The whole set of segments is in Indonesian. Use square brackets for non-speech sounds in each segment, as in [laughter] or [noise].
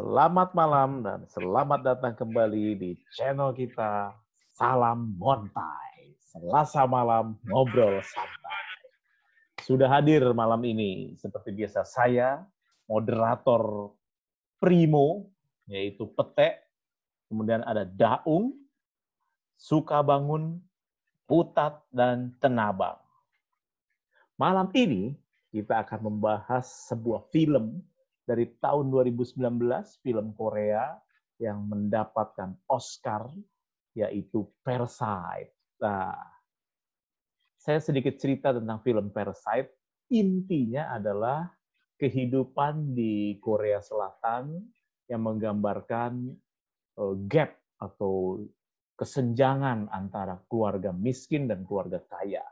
Selamat malam dan selamat datang kembali di channel kita Salam Montai. Selasa malam ngobrol santai. Sudah hadir malam ini seperti biasa saya, moderator Primo, yaitu Petek, kemudian ada Daung, Suka Bangun, Putat, dan Tenabang. Malam ini kita akan membahas sebuah film dari tahun 2019, film Korea yang mendapatkan Oscar, yaitu Parasite. Nah, saya sedikit cerita tentang film Parasite. Intinya adalah kehidupan di Korea Selatan yang menggambarkan eh, gap atau kesenjangan antara keluarga miskin dan keluarga kaya.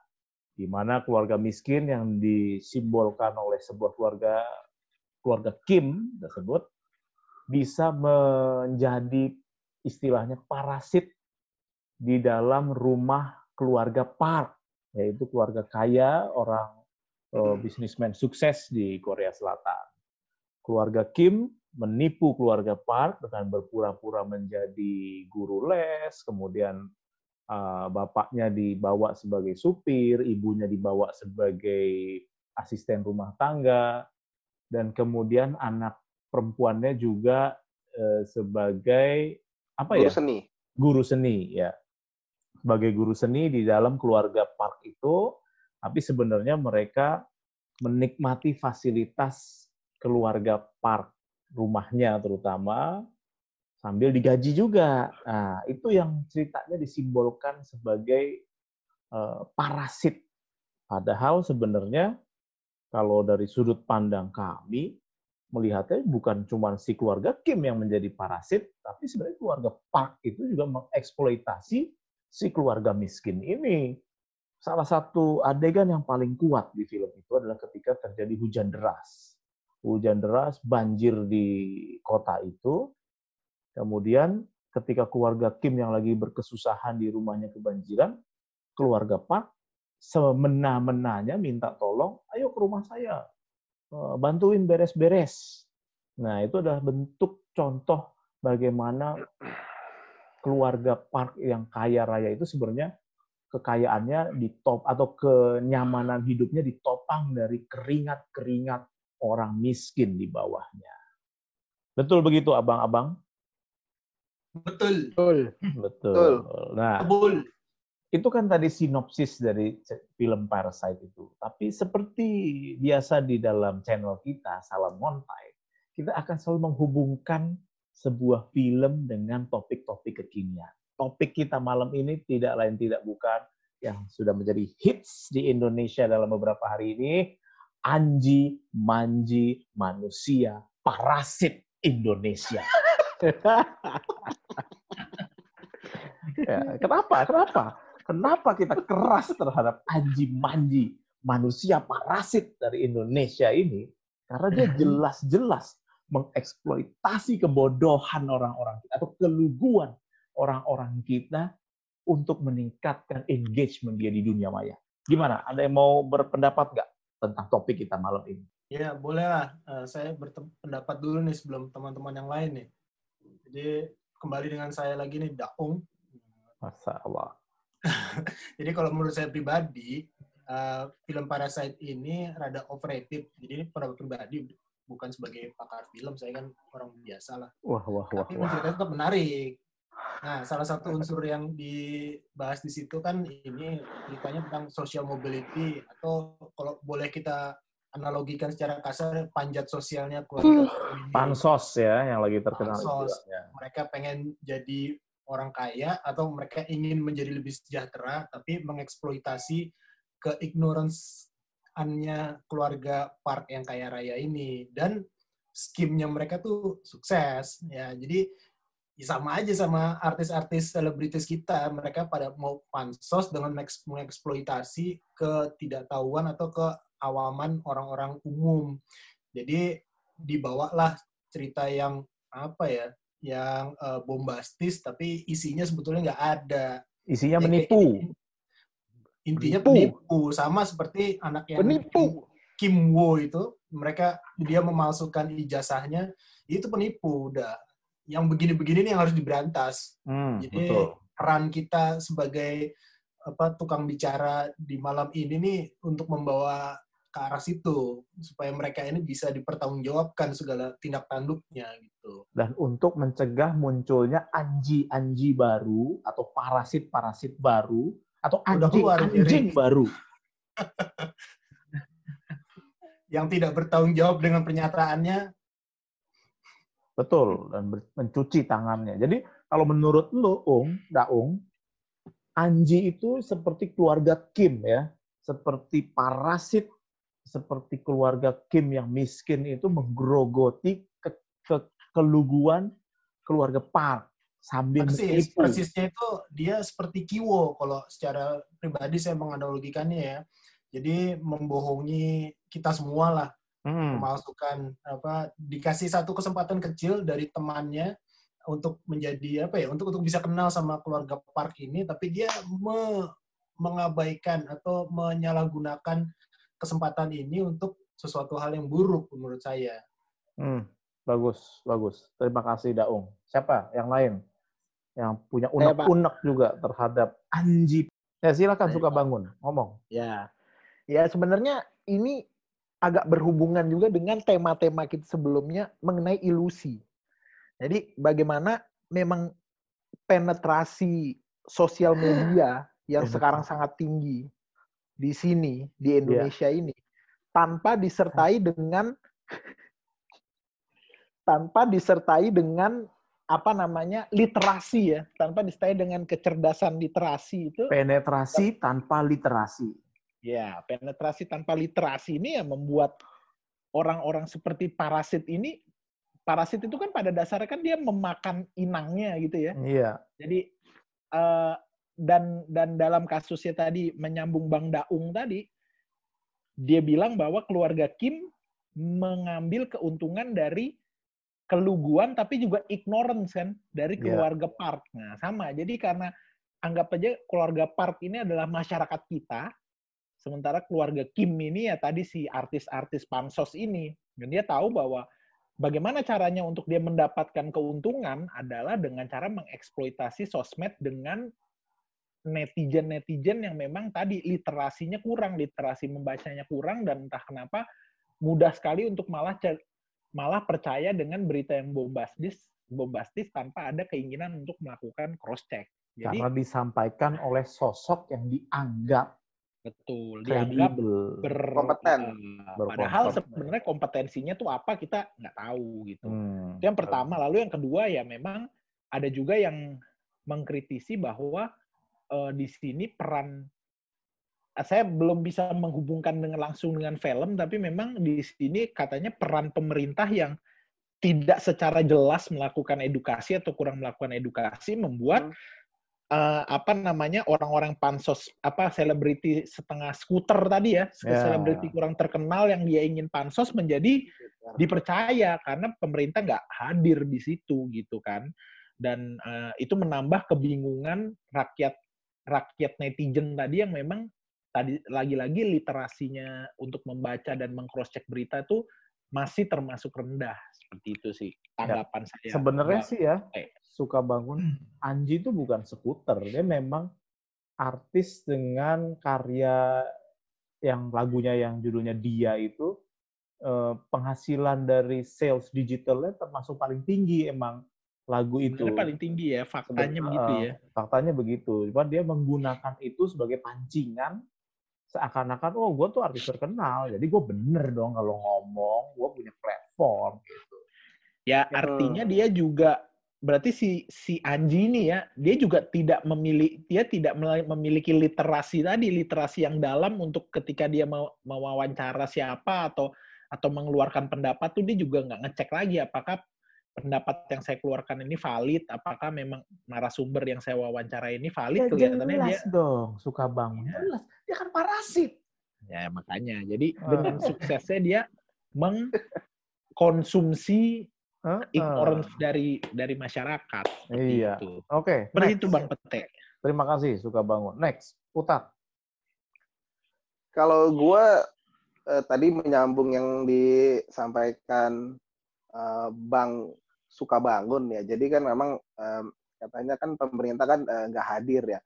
Di mana keluarga miskin yang disimbolkan oleh sebuah keluarga keluarga Kim tersebut bisa menjadi istilahnya parasit di dalam rumah keluarga Park, yaitu keluarga kaya, orang uh, bisnismen sukses di Korea Selatan. Keluarga Kim menipu keluarga Park dengan berpura-pura menjadi guru les, kemudian uh, bapaknya dibawa sebagai supir, ibunya dibawa sebagai asisten rumah tangga, dan kemudian anak perempuannya juga eh, sebagai apa guru ya? seni. Guru seni ya. Sebagai guru seni di dalam keluarga Park itu, tapi sebenarnya mereka menikmati fasilitas keluarga Park, rumahnya terutama sambil digaji juga. Nah, itu yang ceritanya disimbolkan sebagai uh, parasit. Padahal sebenarnya kalau dari sudut pandang kami, melihatnya bukan cuma si keluarga Kim yang menjadi parasit, tapi sebenarnya keluarga Park itu juga mengeksploitasi si keluarga miskin ini. Salah satu adegan yang paling kuat di film itu adalah ketika terjadi hujan deras. Hujan deras, banjir di kota itu. Kemudian ketika keluarga Kim yang lagi berkesusahan di rumahnya kebanjiran, keluarga Park semena-menanya minta tolong, ayo ke rumah saya, eh, bantuin beres-beres. Nah, itu adalah bentuk contoh bagaimana keluarga Park yang kaya raya itu sebenarnya kekayaannya ditop atau kenyamanan hidupnya ditopang dari keringat-keringat orang miskin di bawahnya. Betul begitu, abang-abang? Betul. Betul. Betul. Nah, Betul itu kan tadi sinopsis dari film Parasite itu. Tapi seperti biasa di dalam channel kita, Salam Montai, kita akan selalu menghubungkan sebuah film dengan topik-topik kekinian. Topik kita malam ini tidak lain tidak bukan yang sudah menjadi hits di Indonesia dalam beberapa hari ini, Anji Manji Manusia Parasit Indonesia. [laughs] ya, kenapa? Kenapa? Kenapa kita keras terhadap anji-manji manusia parasit dari Indonesia ini? Karena dia [laughs] jelas-jelas mengeksploitasi kebodohan orang-orang kita atau keluguan orang-orang kita untuk meningkatkan engagement dia di dunia maya. Gimana? Ada yang mau berpendapat nggak tentang topik kita malam ini? Ya, boleh lah. Eh, saya berpendapat dulu nih sebelum teman-teman yang lain nih. Jadi, kembali dengan saya lagi nih, Daung. Masa Allah. [laughs] Jadi kalau menurut saya pribadi, uh, film Parasite ini rada overrated. Jadi ini pendapat pribadi, bukan sebagai pakar film. Saya kan orang biasa lah. Wah, wah, wah. Tapi menceritanya tetap menarik. Nah, salah satu unsur yang dibahas di situ kan ini ceritanya tentang social mobility atau kalau boleh kita analogikan secara kasar panjat sosialnya keluarga. Pansos ya yang lagi terkenal. Pansos. Ya. Mereka pengen jadi orang kaya atau mereka ingin menjadi lebih sejahtera tapi mengeksploitasi keignorance-annya keluarga Park yang kaya raya ini. Dan skimnya mereka tuh sukses ya. Jadi ya sama aja sama artis-artis selebritis kita. Mereka pada mau pansos dengan mengeksploitasi ketidaktahuan atau keawaman orang-orang umum. Jadi dibawalah cerita yang apa ya yang uh, bombastis tapi isinya sebetulnya nggak ada. Isinya menipu. Intinya penipu. penipu sama seperti anak yang penipu. Kim Wo itu mereka dia memalsukan ijazahnya itu penipu udah. Yang begini-begini nih yang harus diberantas. Hmm, Jadi betul. peran kita sebagai apa tukang bicara di malam ini nih untuk membawa ke arah situ supaya mereka ini bisa dipertanggungjawabkan segala tindak tanduknya gitu. Dan untuk mencegah munculnya anji-anji baru atau parasit-parasit baru atau anjing-anjing baru. [laughs] Yang tidak bertanggung jawab dengan pernyataannya Betul, dan mencuci tangannya. Jadi kalau menurut lu, Ung, Daung, Anji itu seperti keluarga Kim ya, seperti parasit, seperti keluarga Kim yang miskin itu menggerogoti ke, ke- keluguan keluarga Park sambil persis menipu. persisnya itu dia seperti kiwo kalau secara pribadi saya menganalogikannya ya. Jadi membohongi kita semua lah Hmm, memalsukan apa dikasih satu kesempatan kecil dari temannya untuk menjadi apa ya untuk untuk bisa kenal sama keluarga Park ini tapi dia me- mengabaikan atau menyalahgunakan kesempatan ini untuk sesuatu hal yang buruk menurut saya. hmm, bagus, bagus. Terima kasih Daung. Siapa yang lain yang punya unek-unek juga terhadap Anji? Ya silakan Saya, suka bangun, ngomong. Ya, ya sebenarnya ini agak berhubungan juga dengan tema-tema kita sebelumnya mengenai ilusi. Jadi bagaimana memang penetrasi sosial media yang sekarang sangat tinggi di sini di Indonesia ini tanpa disertai dengan tanpa disertai dengan apa namanya literasi ya tanpa disertai dengan kecerdasan literasi itu Penetrasi tanpa literasi. Ya, penetrasi tanpa literasi ini ya membuat orang-orang seperti parasit ini, parasit itu kan pada dasarnya kan dia memakan inangnya gitu ya. Iya. Jadi eh, dan dan dalam kasusnya tadi menyambung Bang Daung tadi, dia bilang bahwa keluarga Kim mengambil keuntungan dari keluguan tapi juga ignorance kan dari Iya. keluarga Park. Nah, sama. Jadi karena anggap aja keluarga Park ini adalah masyarakat kita, sementara keluarga Kim ini ya tadi si artis-artis pansos ini dan dia tahu bahwa bagaimana caranya untuk dia mendapatkan keuntungan adalah dengan cara mengeksploitasi sosmed dengan netizen-netizen yang memang tadi literasinya kurang, literasi membacanya kurang dan entah kenapa mudah sekali untuk malah malah percaya dengan berita yang bombastis bombastis tanpa ada keinginan untuk melakukan cross check. Jadi Karena disampaikan oleh sosok yang dianggap betul dianggap uh, Berkompeten. padahal sebenarnya kompetensinya tuh apa kita nggak tahu gitu. Hmm. Itu yang pertama, lalu yang kedua ya memang ada juga yang mengkritisi bahwa eh, di sini peran saya belum bisa menghubungkan dengan langsung dengan film, tapi memang di sini katanya peran pemerintah yang tidak secara jelas melakukan edukasi atau kurang melakukan edukasi membuat eh, apa namanya orang-orang pansos apa selebriti setengah skuter tadi ya Ya. selebriti kurang terkenal yang dia ingin pansos menjadi dipercaya karena pemerintah nggak hadir di situ gitu kan. Dan eh, itu menambah kebingungan rakyat rakyat netizen tadi yang memang tadi lagi-lagi literasinya untuk membaca dan mengcross check berita itu masih termasuk rendah seperti itu sih tanggapan saya Sebenarnya sih ya, Eh. suka bangun. Anji itu bukan skuter, dia memang artis dengan karya yang lagunya yang judulnya Dia itu eh, penghasilan dari sales digitalnya termasuk paling tinggi emang lagu itu. Sebenarnya paling tinggi ya faktanya Seben- begitu eh, ya Faktanya begitu. Cuman dia menggunakan itu sebagai pancingan seakan-akan oh gue tuh artis terkenal jadi gue bener dong kalau ngomong gue punya platform Ya, Hmm. artinya dia juga berarti si si Anji ini ya, dia juga tidak memiliki dia tidak memiliki literasi tadi, literasi yang dalam untuk ketika dia mau mewawancara siapa atau atau mengeluarkan pendapat tuh dia juga nggak ngecek lagi apakah pendapat yang saya keluarkan ini valid, apakah memang narasumber yang saya wawancara ini valid, Ya, kelihatannya dia jelas dong suka bangun Iya. jelas dia kan parasit ya makanya. Jadi Ah. dengan suksesnya dia mengkonsumsi Heeh. ignorance dari dari masyarakat. Iya. oke Seperti next. itu Bang Pete. terima kasih suka bangun next putar Kalau gue tadi menyambung yang disampaikan uh, bank suka bangun ya. Jadi kan memang um, katanya kan pemerintah kan nggak uh, hadir ya.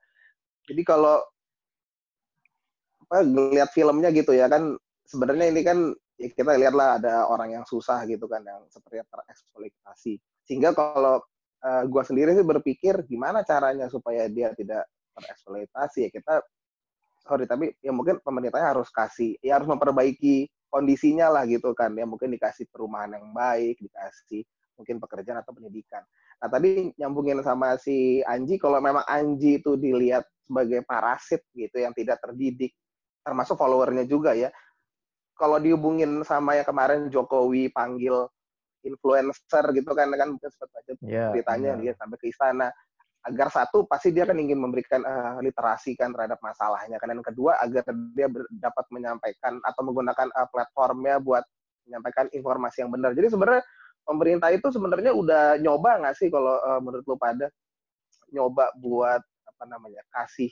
Jadi kalau apa ngelihat filmnya gitu ya kan sebenarnya ini kan ya kita lihatlah ada orang yang susah gitu kan yang seperti tereksploitasi. Sehingga kalau uh, gua sendiri sih berpikir gimana caranya supaya dia tidak tereksploitasi ya kita sorry tapi ya mungkin pemerintahnya harus kasih ya harus memperbaiki kondisinya lah gitu kan ya mungkin dikasih perumahan yang baik dikasih mungkin pekerjaan atau pendidikan. Nah tadi nyambungin sama si Anji kalau memang Anji itu dilihat sebagai parasit gitu yang tidak terdidik termasuk followernya juga ya kalau dihubungin sama yang kemarin Jokowi panggil influencer gitu kan kan mungkin sempat baca yeah, beritanya yeah. dia sampai ke istana. Agar satu pasti dia kan ingin memberikan uh, literasi kan terhadap masalahnya kan. Dan kedua agar dia dapat menyampaikan atau menggunakan uh, platformnya buat menyampaikan informasi yang benar. Jadi sebenarnya pemerintah itu sebenarnya udah nyoba nggak sih kalau uh, menurut lu pada nyoba buat apa namanya kasih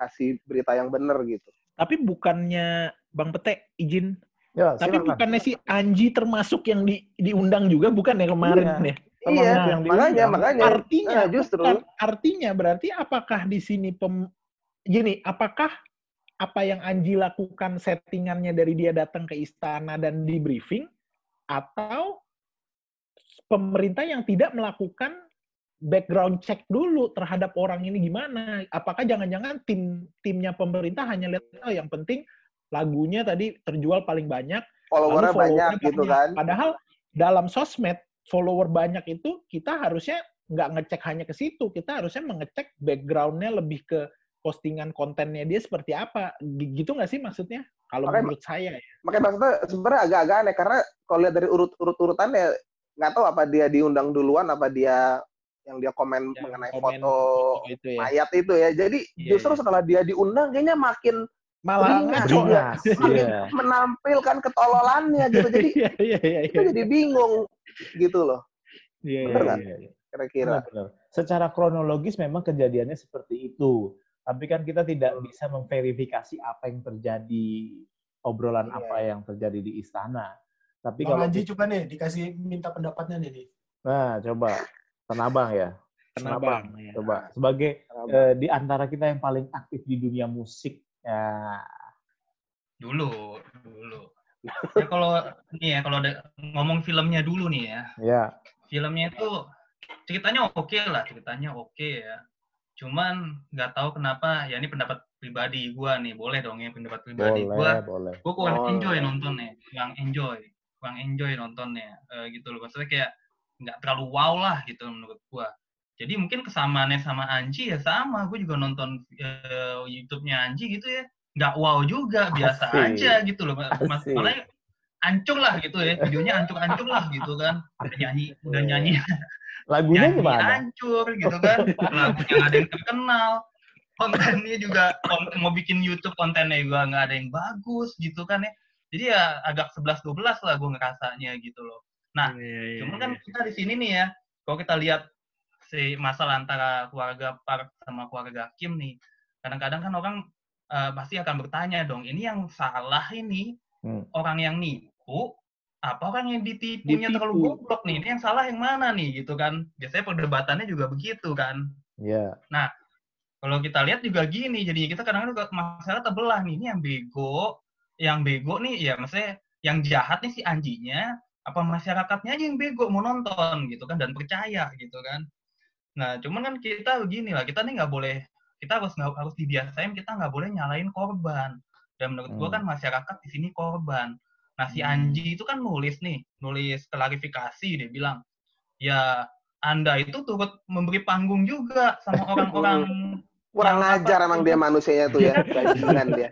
kasih berita yang benar gitu tapi bukannya bang Pete izin Ya, Tapi bukannya si Anji termasuk yang di, diundang juga bukan ya kemarin iya. ya? Iya, yang makanya, makanya. Artinya, nah, justru. Bukan, artinya berarti apakah di sini pem, gini, apakah apa yang Anji lakukan settingannya dari dia datang ke istana dan di briefing, atau pemerintah yang tidak melakukan background check dulu terhadap orang ini gimana? Apakah jangan-jangan tim timnya pemerintah hanya lihat oh yang penting lagunya tadi terjual paling banyak, followernya banyak gitu kan? Padahal dalam sosmed follower banyak itu kita harusnya nggak ngecek hanya ke situ, kita harusnya mengecek backgroundnya lebih ke postingan kontennya dia seperti apa, gitu nggak sih maksudnya? Kalau menurut saya ya. Makanya maksudnya sebenarnya agak-agak aneh karena kalau lihat dari urut-urut urutannya nggak tahu apa dia diundang duluan, apa dia yang dia komen yang mengenai komen foto itu ya. mayat itu ya. Jadi yeah, justru yeah. setelah dia diundang kayaknya makin malah ngaco yeah. menampilkan ketololannya gitu jadi yeah, yeah, yeah, yeah. jadi bingung gitu loh benar yeah, yeah, yeah. kira-kira secara kronologis memang kejadiannya seperti itu tapi kan kita tidak bisa memverifikasi apa yang terjadi obrolan yeah. apa yang terjadi di istana tapi Bang kalau Haji coba nih dikasih minta pendapatnya nih nah coba tenabang ya tenabang, tenabang ya. coba sebagai Uh, di antara kita yang paling aktif di dunia musik Ya. Dulu, dulu. Ya kalau nih ya kalau ada ngomong filmnya dulu nih ya. Ya. Filmnya itu ceritanya oke okay lah, ceritanya oke okay ya. Cuman nggak tahu kenapa ya ini pendapat pribadi gua nih, boleh dong ya pendapat pribadi boleh, gua. Boleh. Gua kurang boleh. enjoy nontonnya, kurang enjoy, kurang enjoy nontonnya e, gitu loh. Maksudnya kayak nggak terlalu wow lah gitu menurut gua. Jadi mungkin kesamaannya sama Anji ya sama. Gue juga nonton uh, YouTube-nya Anji gitu ya. Nggak wow juga, biasa Asik. aja gitu loh. Mas, malah ancur lah gitu ya. Videonya ancur-ancur lah gitu kan. Udah nyanyi, udah nyanyi. Lagunya nyanyi gimana? ancur gitu kan. Lagunya nggak ada yang terkenal. Kontennya juga, mau bikin YouTube kontennya juga nggak ada yang bagus gitu kan ya. Jadi ya agak 11-12 lah gue ngerasanya gitu loh. Nah, yeah, yeah, cuman kan iya. kita di sini nih ya, kalau kita lihat si masalah antara keluarga Park sama keluarga Kim nih, kadang-kadang kan orang uh, pasti akan bertanya dong, ini yang salah ini hmm. orang yang nipu apa orang yang ditipunya Ditipu. terlalu goblok nih? Ini yang salah yang mana nih gitu kan? Biasanya perdebatannya juga begitu kan. Iya. Yeah. Nah, kalau kita lihat juga gini, jadi kita kadang-kadang masalah terbelah nih, ini yang bego, yang bego nih ya maksudnya yang jahat nih si anjinya, apa masyarakatnya aja yang bego mau nonton gitu kan dan percaya gitu kan. Nah, cuman kan kita begini lah, kita nih nggak boleh, kita harus nggak harus dibiasain, kita nggak boleh nyalain korban. Dan menurut hmm. gua kan masyarakat di sini korban. Nah, si hmm. Anji itu kan nulis nih, nulis klarifikasi, dia bilang, ya Anda itu turut memberi panggung juga sama [laughs] orang-orang kurang ajar emang dia manusianya tuh ya, [laughs] bajingan dia.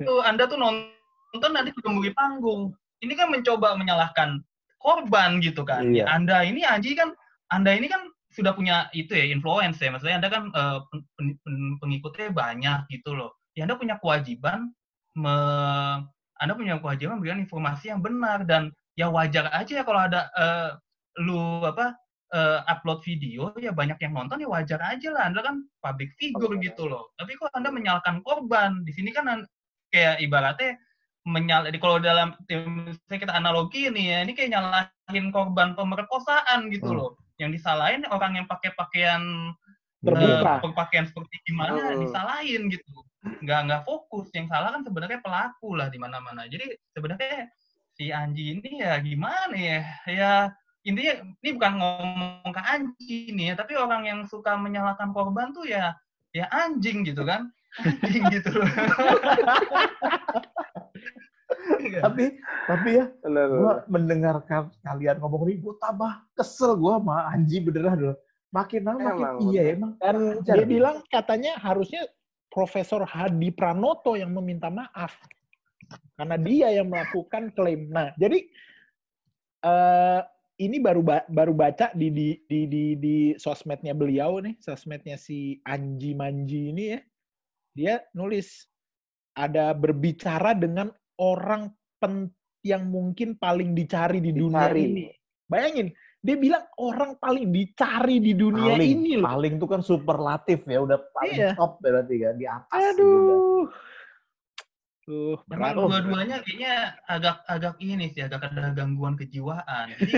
Tuh Anda tuh nonton nanti juga memberi panggung. Ini kan mencoba menyalahkan korban gitu kan. Iya. Ya, anda ini Anji kan Anda ini kan sudah punya itu ya influence ya maksudnya anda kan uh, pen, pen, pengikutnya banyak gitu loh ya anda punya kewajiban me, anda punya kewajiban memberikan informasi yang benar dan ya wajar aja ya kalau ada uh, lu apa uh, upload video ya banyak yang nonton ya wajar aja lah. Anda kan public figure gitu loh. Tapi kok anda menyalahkan korban di sini kan kayak ibaratnya menyal kalau dalam saya kita analogi nih ya ini kayak nyalahin korban pemerkosaan gitu Hmm. loh. Yang disalahin orang yang pakai pakaian eh, berpakaian seperti gimana Hmm. disalahin gitu. Nggak nggak fokus. Yang salah kan sebenarnya pelaku lah di mana-mana. Jadi sebenarnya si Anji ini ya gimana ya? Ya intinya ini bukan ngomong ke Anji nih ya tapi orang yang suka menyalahkan korban tuh ya ya anjing gitu kan anjing gitu loh Tapi tapi ya gue mendengarkan kalian ngomong ini, gue tambah kesel gue sama Anji beneran loh. Makin lama makin Emang, iya emang. Dan Ajar dia dia. bilang katanya harusnya Profesor Hadi Pranoto yang meminta maaf karena dia yang melakukan klaim. Nah, jadi eh ini baru ba- baru baca di di di di, di sosmednya beliau nih, sosmednya si Anji Manji ini ya. Dia nulis ada berbicara dengan orang pen, yang mungkin paling dicari di dunia Dicari. ini. Bayangin, dia bilang orang paling dicari di dunia paling, ini loh. paling itu kan superlatif ya, udah paling Iya. top berarti kan di atas. gitu. Aduh. Tuh, Memang berat. dua-duanya kayaknya agak agak ini sih agak ada gangguan kejiwaan. Jadi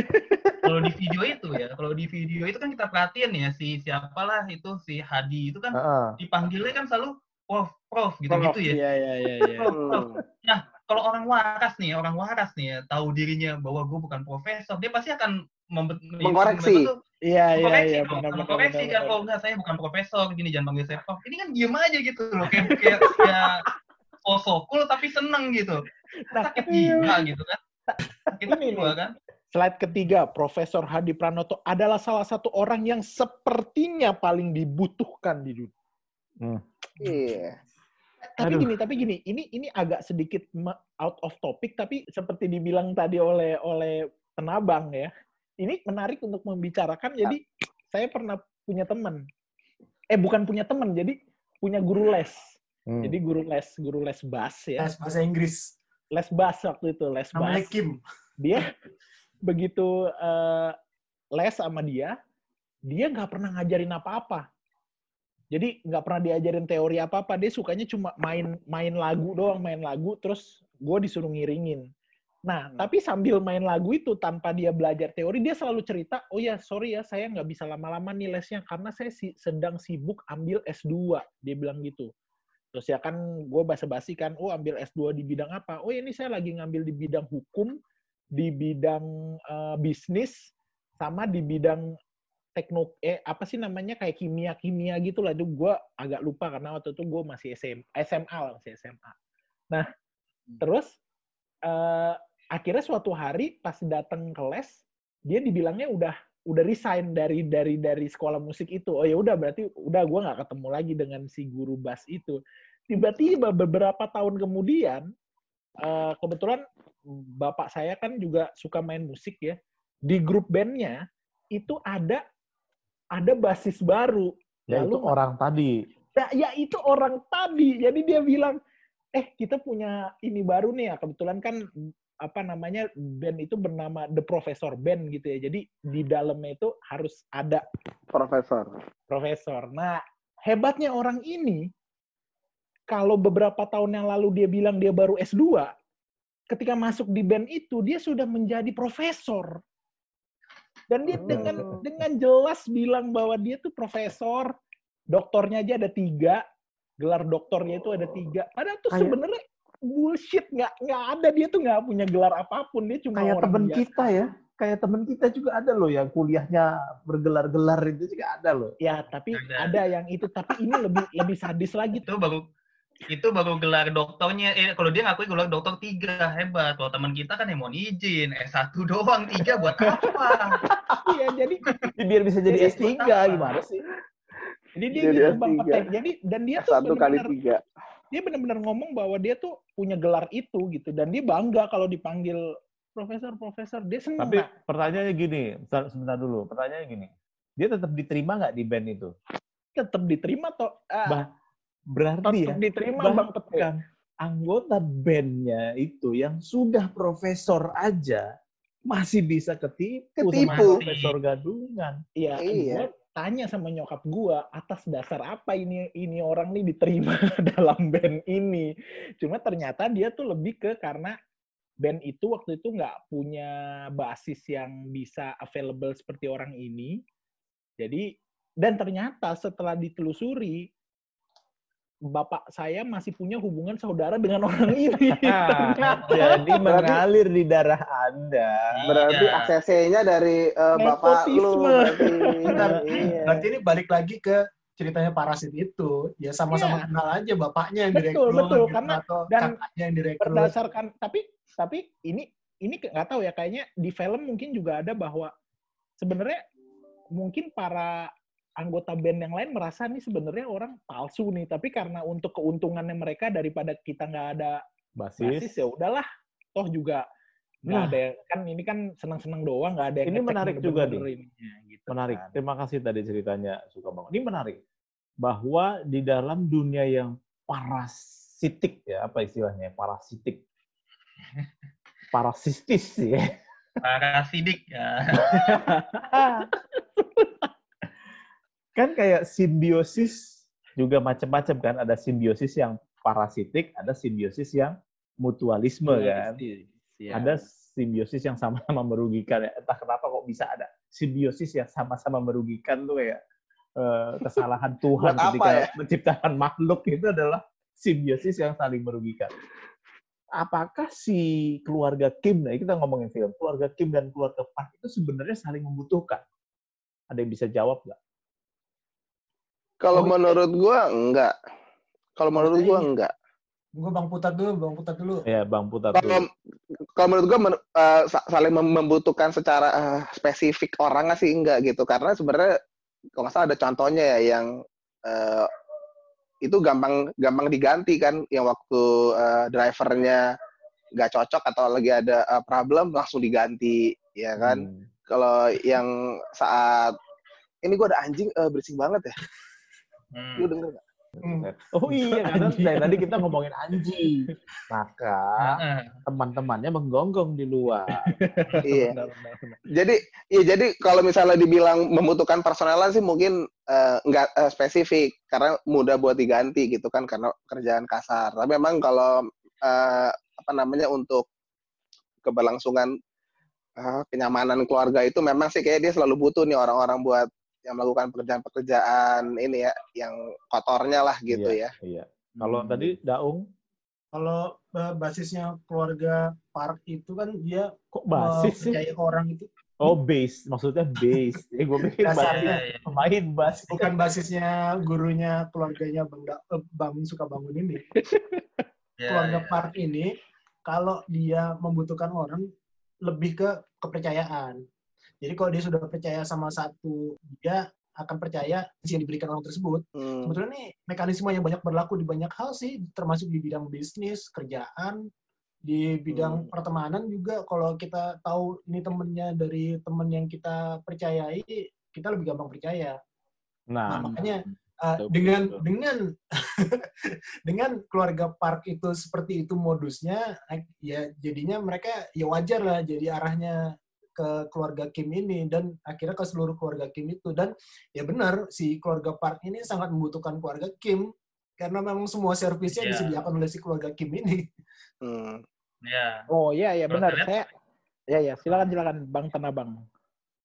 kalau di video itu ya, kalau di video itu kan kita perhatiin ya si siapalah itu si Hadi itu kan Heeh. dipanggilnya kan selalu prof prof gitu Prof, gitu ya. Iya, iya, iya, iya. Prof, prof. Hmm. Kalau orang waras nih, orang waras nih ya, tahu dirinya bahwa gue bukan profesor, dia pasti akan Mengkoreksi. Iya, iya, iya, dong, benar, sama benar, koreksi benar, kan, oh enggak saya bukan profesor, gini jangan panggil saya prof. Ini kan diem aja gitu loh, kayak kayak cool tapi seneng gitu. Nah, Sakit jiwa gitu kan. Sakit Ini kan. Slide ketiga, Profesor Hadi Pranoto adalah salah satu orang yang sepertinya paling dibutuhkan di dunia. Iya. Tapi Aduh. gini, tapi gini, ini ini agak sedikit out of topic, tapi seperti dibilang tadi oleh oleh penabang ya, ini menarik untuk membicarakan. Jadi saya pernah punya teman, eh bukan punya teman, jadi punya guru les. Hmm. Jadi guru les, guru les bass ya, Les bahasa Inggris. les bass waktu itu, les Namanya. Kim. Dia begitu eh, les sama dia, dia nggak pernah ngajarin apa-apa. Jadi nggak pernah diajarin teori apa-apa. Dia sukanya cuma main main lagu doang, main lagu. Terus gue disuruh ngiringin. Nah, Hmm. tapi sambil main lagu itu tanpa dia belajar teori, dia selalu cerita, oh ya sorry ya, saya nggak bisa lama-lama nih lesnya karena saya si- sedang sibuk ambil S2. Dia bilang gitu. Terus ya kan gue basa-basi kan, oh ambil S2 di bidang apa? Oh ini saya lagi ngambil di bidang hukum, di bidang eh, bisnis, sama di bidang tekno eh apa sih namanya kayak kimia kimia gitu lah itu gue agak lupa karena waktu itu gue masih SM, SMA lah masih SMA nah terus eh, akhirnya suatu hari pas datang ke les dia dibilangnya udah udah resign dari dari dari sekolah musik itu oh ya udah berarti udah gue nggak ketemu lagi dengan si guru bass itu tiba-tiba beberapa tahun kemudian eh, kebetulan bapak saya kan juga suka main musik ya di grup bandnya itu ada ada basis baru. Ya itu orang tadi. Ya, ya itu orang tadi. Jadi dia bilang, eh kita punya ini baru nih ya. Kebetulan kan apa namanya band itu bernama The Professor Band gitu ya. Jadi di dalamnya itu harus ada Profesor. profesor. Nah hebatnya orang ini kalau beberapa tahun yang lalu dia bilang dia baru S2, ketika masuk di band itu dia sudah menjadi profesor. Dan dia Hmm. dengan dengan jelas bilang bahwa dia tuh profesor, doktornya aja ada tiga, gelar doktornya itu ada tiga. Padahal tuh Kayak- sebenarnya bullshit, nggak nggak ada dia tuh nggak punya gelar apa pun, dia cuma Kayak orang temen biasa. kita ya. Kayak temen kita juga ada loh yang kuliahnya bergelar-gelar itu juga ada loh. Ya, tapi Ada. ada yang itu, tapi ini lebih lebih sadis lagi Itu baru itu baru gelar dokternya eh kalau dia ngakui gelar dokter tiga hebat kalau teman kita kan yang mau izin S1 doang tiga buat apa [laughs] Iya, jadi Biar bisa jadi Jadi S3 buat apa? gimana sih? jadi dia Jadi gitu Bang S3. Petek. Jadi dan dia tuh Satu kali tiga. Dia benar-benar ngomong bahwa dia tuh punya gelar itu gitu dan dia bangga kalau dipanggil profesor profesor dia senang. Tapi pertanyaannya gini, sebentar, sebentar dulu. Pertanyaannya gini, dia tetap diterima nggak di band itu? tetap diterima toh. Ah, Bah, berarti ya, tetap diterima bah- Bang Petek. bahkan anggota bandnya itu yang sudah profesor aja masih bisa ketipu, Ketipu. sama profesor gadungan. Iya, Iya. gua tanya sama nyokap gua atas dasar apa ini ini orang nih diterima [laughs] dalam band ini. Cuma ternyata dia tuh lebih ke karena band itu waktu itu nggak punya basis yang bisa available seperti orang ini. Jadi dan ternyata setelah ditelusuri bapak saya masih punya hubungan saudara dengan orang [laughs] ini. Ternyata. Jadi mengalir di darah Anda. Berarti Iya. ACC-nya dari eh, bapak lu. Berarti. Iya. Berarti ini balik lagi ke ceritanya parasit itu. Ya sama-sama Iya. kenal aja bapaknya yang Betul, direkrut. betul. gitu, Karena- atau dan kakaknya yang direkrut. berdasarkan tapi tapi ini ini nggak tahu ya kayaknya di film mungkin juga ada bahwa sebenarnya mungkin para anggota band yang lain merasa nih sebenarnya orang palsu nih tapi karena untuk keuntungannya mereka daripada kita nggak ada basis Basis. ya udahlah toh juga nggak Nah. ada kan ini kan senang-senang doang nggak ada yang Ini menarik juga bener-bener ininya, gitu Menarik. kan. Terima kasih tadi ceritanya suka banget. Ini menarik bahwa di dalam dunia yang parasitik ya apa istilahnya parasitik [laughs] parasitis ya Para sidik ya. [laughs] kan kayak simbiosis juga macam-macam kan ada simbiosis yang parasitik ada simbiosis yang mutualisme kan Iya. ada simbiosis yang sama-sama merugikan ya. entah kenapa kok bisa ada simbiosis yang sama-sama merugikan tuh eh, kesalahan [laughs] Tuhan ketika ya? menciptakan makhluk itu adalah simbiosis yang saling merugikan apakah si keluarga Kim nah kita ngomongin film keluarga Kim dan keluarga Park itu sebenarnya saling membutuhkan ada yang bisa jawab nggak Kalau Oh, iya. menurut gua enggak. Kalau menurut gua Iya. enggak. Gue bang putar dulu, bang putar dulu. ya Bang Putat Kalau dulu. kalau menurut gua men- sa- saling mem- membutuhkan secara eh, spesifik orang sih enggak gitu. Karena sebenarnya kalau nggak salah ada contohnya ya yang eh, itu gampang gampang diganti kan yang waktu eh, drivernya nggak cocok atau lagi ada eh, problem langsung diganti ya kan. Hmm. Kalau yang saat ini gua ada anjing eh, berisik banget ya. Hmm. Lu denger nggak? Hmm. Oh iya, [laughs] karena dari tadi kita ngomongin anjing. Maka teman-temannya menggonggong di luar. [laughs] Iya. Benar, benar, benar. Jadi, ya jadi kalau misalnya dibilang membutuhkan personalan sih mungkin eh, nggak eh, spesifik karena mudah buat diganti gitu kan karena kerjaan kasar. Tapi memang kalau eh, apa namanya untuk keberlangsungan eh, kenyamanan keluarga itu memang sih kayak dia selalu butuh nih orang-orang buat yang melakukan pekerjaan-pekerjaan ini ya yang kotornya lah gitu ya. Iya. Kalau Hmm. tadi Daung, Kalau eh, basisnya keluarga Park itu kan dia kok basis sih? orang itu Oh, bass. Maksudnya bass. [laughs] Eh, gue pikir Dasarnya. basis Iya, iya. pemain bass. bukan basisnya gurunya keluarganya Bang, Da- eh, Bang suka bangun ini. [laughs] Iya, keluarga iya. Park ini kalau dia membutuhkan orang lebih ke kepercayaan. Jadi kalau dia sudah percaya sama satu, dia akan percaya yang diberikan orang tersebut. Hmm. Sebetulnya nih mekanisme yang banyak berlaku di banyak hal sih, termasuk di bidang bisnis, kerjaan, di bidang Hmm. pertemanan juga. Kalau kita tahu ini temennya dari temen yang kita percayai, kita lebih gampang percaya. Nah, Nah, makanya uh, betul, dengan betul. dengan [laughs] dengan keluarga Park itu seperti itu modusnya, eh, ya jadinya mereka ya wajar lah jadi arahnya ke keluarga Kim ini dan akhirnya ke seluruh keluarga Kim itu dan ya benar si keluarga Park ini sangat membutuhkan keluarga Kim karena memang semua servisnya Iya. disediakan oleh si keluarga Kim ini. Hmm. Iya. Oh iya iya Kalau benar. saya ya ya silakan silakan Bang Tanah Bang.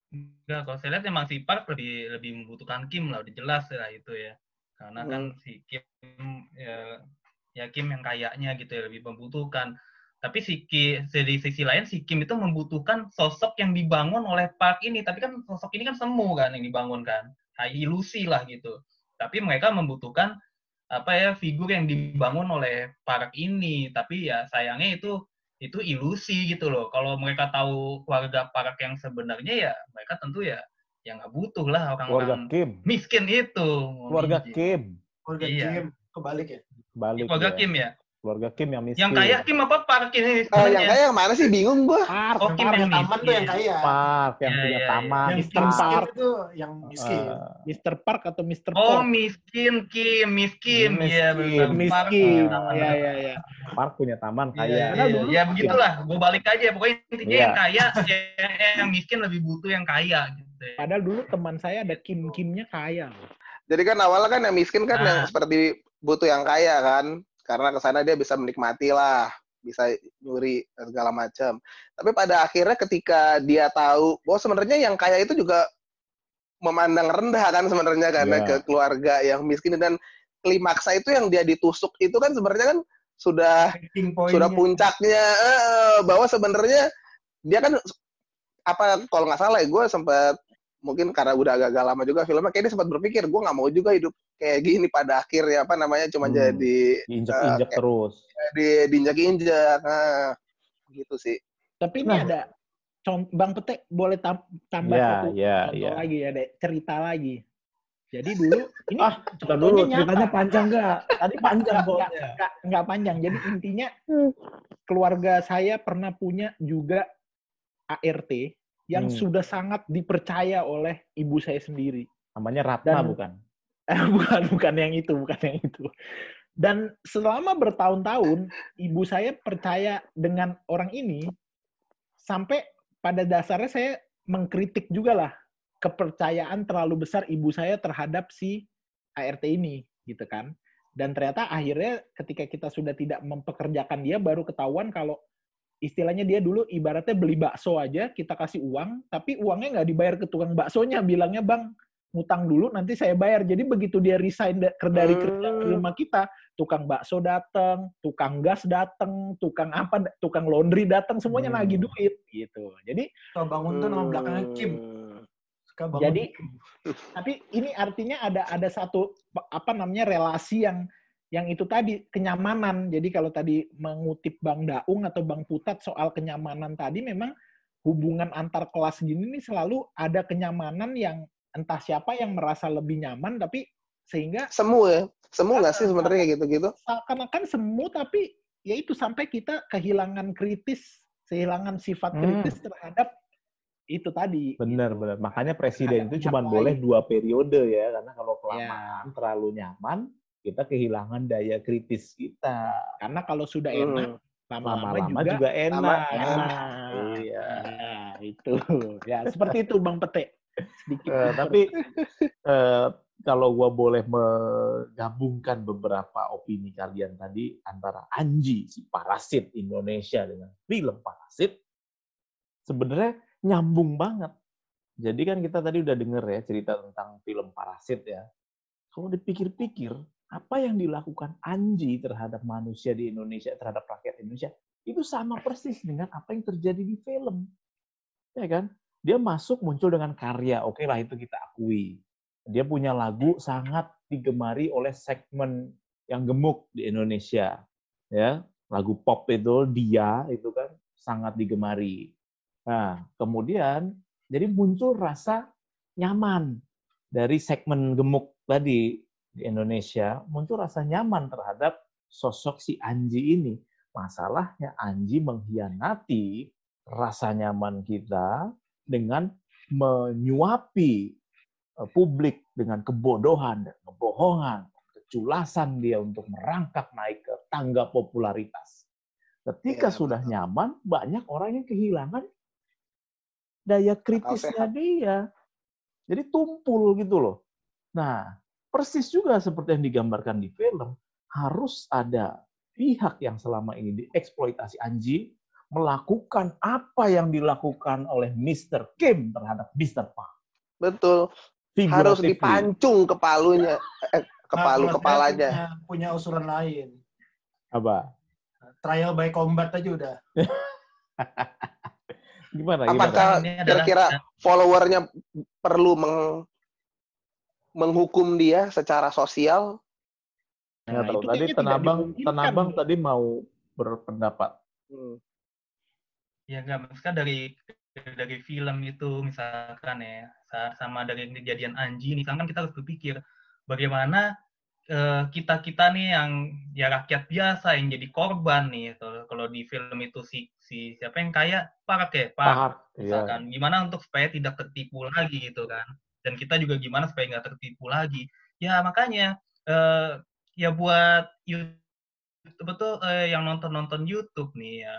Enggak, kalau saya lihat emang si Park lebih lebih membutuhkan Kim lah, udah jelas lah itu ya. Karena kan si Kim ya, ya Kim yang kayaknya gitu ya lebih membutuhkan. Tapi si Ki, dari sisi lain si Kim itu membutuhkan sosok yang dibangun oleh Park ini. Tapi kan sosok ini kan semu kan yang dibangun kan, ilusi lah gitu. Tapi mereka membutuhkan apa ya figur yang dibangun oleh Park ini. Tapi ya sayangnya itu itu ilusi gitu loh. Kalau mereka tahu keluarga Park yang sebenarnya ya mereka tentu ya ya nggak butuh lah orang-orang Kim. miskin itu. Keluarga Minjem. Kim. Keluarga Iya. Kim kebalik ya. Balik Keluarga ya. Kim ya. Keluarga Kim yang miskin. Yang kaya Kim apa Park ini? Eh, yang kaya yang mana sih bingung gua. Park, Oh, Kim Park, yang Taman tuh yang miskin. kaya. Park yang Iya, punya iya, iya. taman. Yang Mr. miskin Park. itu yang miskin. Eh, Mr. Park atau Mr. Oh, Park? miskin Kim, miskin. Iya, Miskin. benar. Miskin. punya taman. Ya ya ya. Park punya taman Iya, kaya. iya, iya. dulu- ya begitulah. Gue balik aja. Pokoknya intinya Iya. yang kaya, yang, yang miskin lebih butuh yang kaya. Gitu. Padahal dulu teman saya ada Kim-Kimnya kaya loh. Jadi kan awalnya kan yang miskin kan yang Ah. seperti butuh yang kaya kan. Karena ke sana dia bisa menikmati lah, bisa nyuri dan segala macam. Tapi pada akhirnya ketika dia tahu bahwa sebenarnya yang kaya itu juga memandang rendah kan sebenarnya karena Iya. ke keluarga yang miskin dan klimaksa itu yang dia ditusuk itu kan sebenarnya kan sudah sudah puncaknya eh, bahwa sebenarnya dia kan apa kalau nggak salah ya gue sempat mungkin karena udah agak-agak lama juga filmnya kayak dia sempat berpikir gue nggak mau juga hidup kayak gini pada akhirnya apa namanya cuma Hmm. jadi Diinjek-injek Eh, terus. di diinjak-injak nah, gitu sih Tapi ini Nah. ada contoh Bang Pete boleh tam- tambah Ya, satu ya, contoh ya. lagi ya, Dek. cerita lagi. Jadi dulu [laughs] ini Ah, Kita contohnya dulu nyata. ceritanya panjang nggak? Tadi panjang Nggak, nggak, nggak panjang. Jadi intinya keluarga saya pernah punya juga ART yang Hmm. sudah sangat dipercaya oleh ibu saya sendiri. Namanya Ratna Dan- bukan? [laughs] bukan bukan yang itu, bukan yang itu. Dan selama bertahun-tahun ibu saya percaya dengan orang ini sampai pada dasarnya saya mengkritik juga lah kepercayaan terlalu besar ibu saya terhadap si ART ini gitu kan. Dan ternyata akhirnya ketika kita sudah tidak mempekerjakan dia baru ketahuan kalau istilahnya dia dulu ibaratnya beli bakso aja kita kasih uang tapi uangnya nggak dibayar ke tukang baksonya bilangnya bang ngutang dulu nanti saya bayar jadi begitu dia resign dari kerja ke Hmm. rumah kita tukang bakso datang tukang gas datang tukang apa tukang laundry datang semuanya Hmm. nagih duit gitu jadi Suka bangun tuh nama belakangnya Kim. Hmm. Suka bangun. Jadi tapi ini artinya ada ada satu apa namanya relasi yang yang itu tadi kenyamanan. Jadi kalau tadi mengutip Bang Daung atau Bang Putat soal kenyamanan tadi memang hubungan antar kelas gini nih selalu ada kenyamanan yang entah siapa yang merasa lebih nyaman tapi sehingga semu ya semu nggak sih sebenarnya kayak gitu-gitu seakan-akan semu tapi ya itu sampai kita kehilangan kritis, kehilangan sifat Hmm. kritis terhadap itu tadi. Benar, benar. Makanya presiden itu cuma boleh dua periode ya, karena kalau Ya. kelamaan terlalu nyaman, kita kehilangan daya kritis kita. Karena kalau sudah enak, Hmm. lama-lama Lama-lama juga, juga, enak. Lama- enak. Iya. Ya, itu. Ya, seperti itu Bang Pete. Sedikit. Eh, tapi eh, kalau gua boleh menggabungkan beberapa opini kalian tadi antara Anji si parasit Indonesia dengan film parasit sebenarnya nyambung banget. Jadi kan kita tadi udah denger ya cerita tentang film parasit ya. Kalau dipikir-pikir, apa yang dilakukan Anji terhadap manusia di Indonesia, terhadap rakyat Indonesia, itu sama persis dengan apa yang terjadi di film. Ya kan? Dia masuk muncul dengan karya, oke lah itu kita akui. Dia punya lagu sangat digemari oleh segmen yang gemuk di Indonesia. Ya, lagu pop itu dia itu kan sangat digemari. Nah, kemudian jadi muncul rasa nyaman dari segmen gemuk tadi di Indonesia, muncul rasa nyaman terhadap sosok si Anji ini. Masalahnya Anji mengkhianati rasa nyaman kita dengan menyuapi eh, publik dengan kebodohan dan kebohongan, keculasan dia untuk merangkak naik ke tangga popularitas. Ketika Iya, sudah betul. nyaman, banyak orang yang kehilangan daya kritisnya dia. Jadi tumpul gitu loh. Nah, persis juga seperti yang digambarkan di film, harus ada pihak yang selama ini dieksploitasi Anji melakukan apa yang dilakukan oleh Mr. Kim terhadap Mr. Park. betul harus dipancung kepalunya eh, kepalu Nah, kepalanya Punya, punya usulan lain. Apa? Trial by combat aja udah. [laughs] Gimana? Apakah- gimana? Ini adalah kira-kira followernya perlu meng- menghukum dia secara sosial Nah, tahu. itu Tadi Tenabang. Tenabang tadi mau berpendapat. Hmm. ya nggak maksudnya dari dari film itu misalkan ya sa- sama dari kejadian Anji misalkan kita harus berpikir bagaimana kita kita nih yang ya rakyat biasa yang jadi korban nih kalau kalau di film itu si si siapa yang kaya Park ya Paham. Iya. misalkan gimana untuk supaya tidak tertipu lagi gitu kan dan kita juga gimana supaya nggak tertipu lagi. Ya makanya eh, ya buat YouTube betul eh, yang nonton nonton YouTube nih ya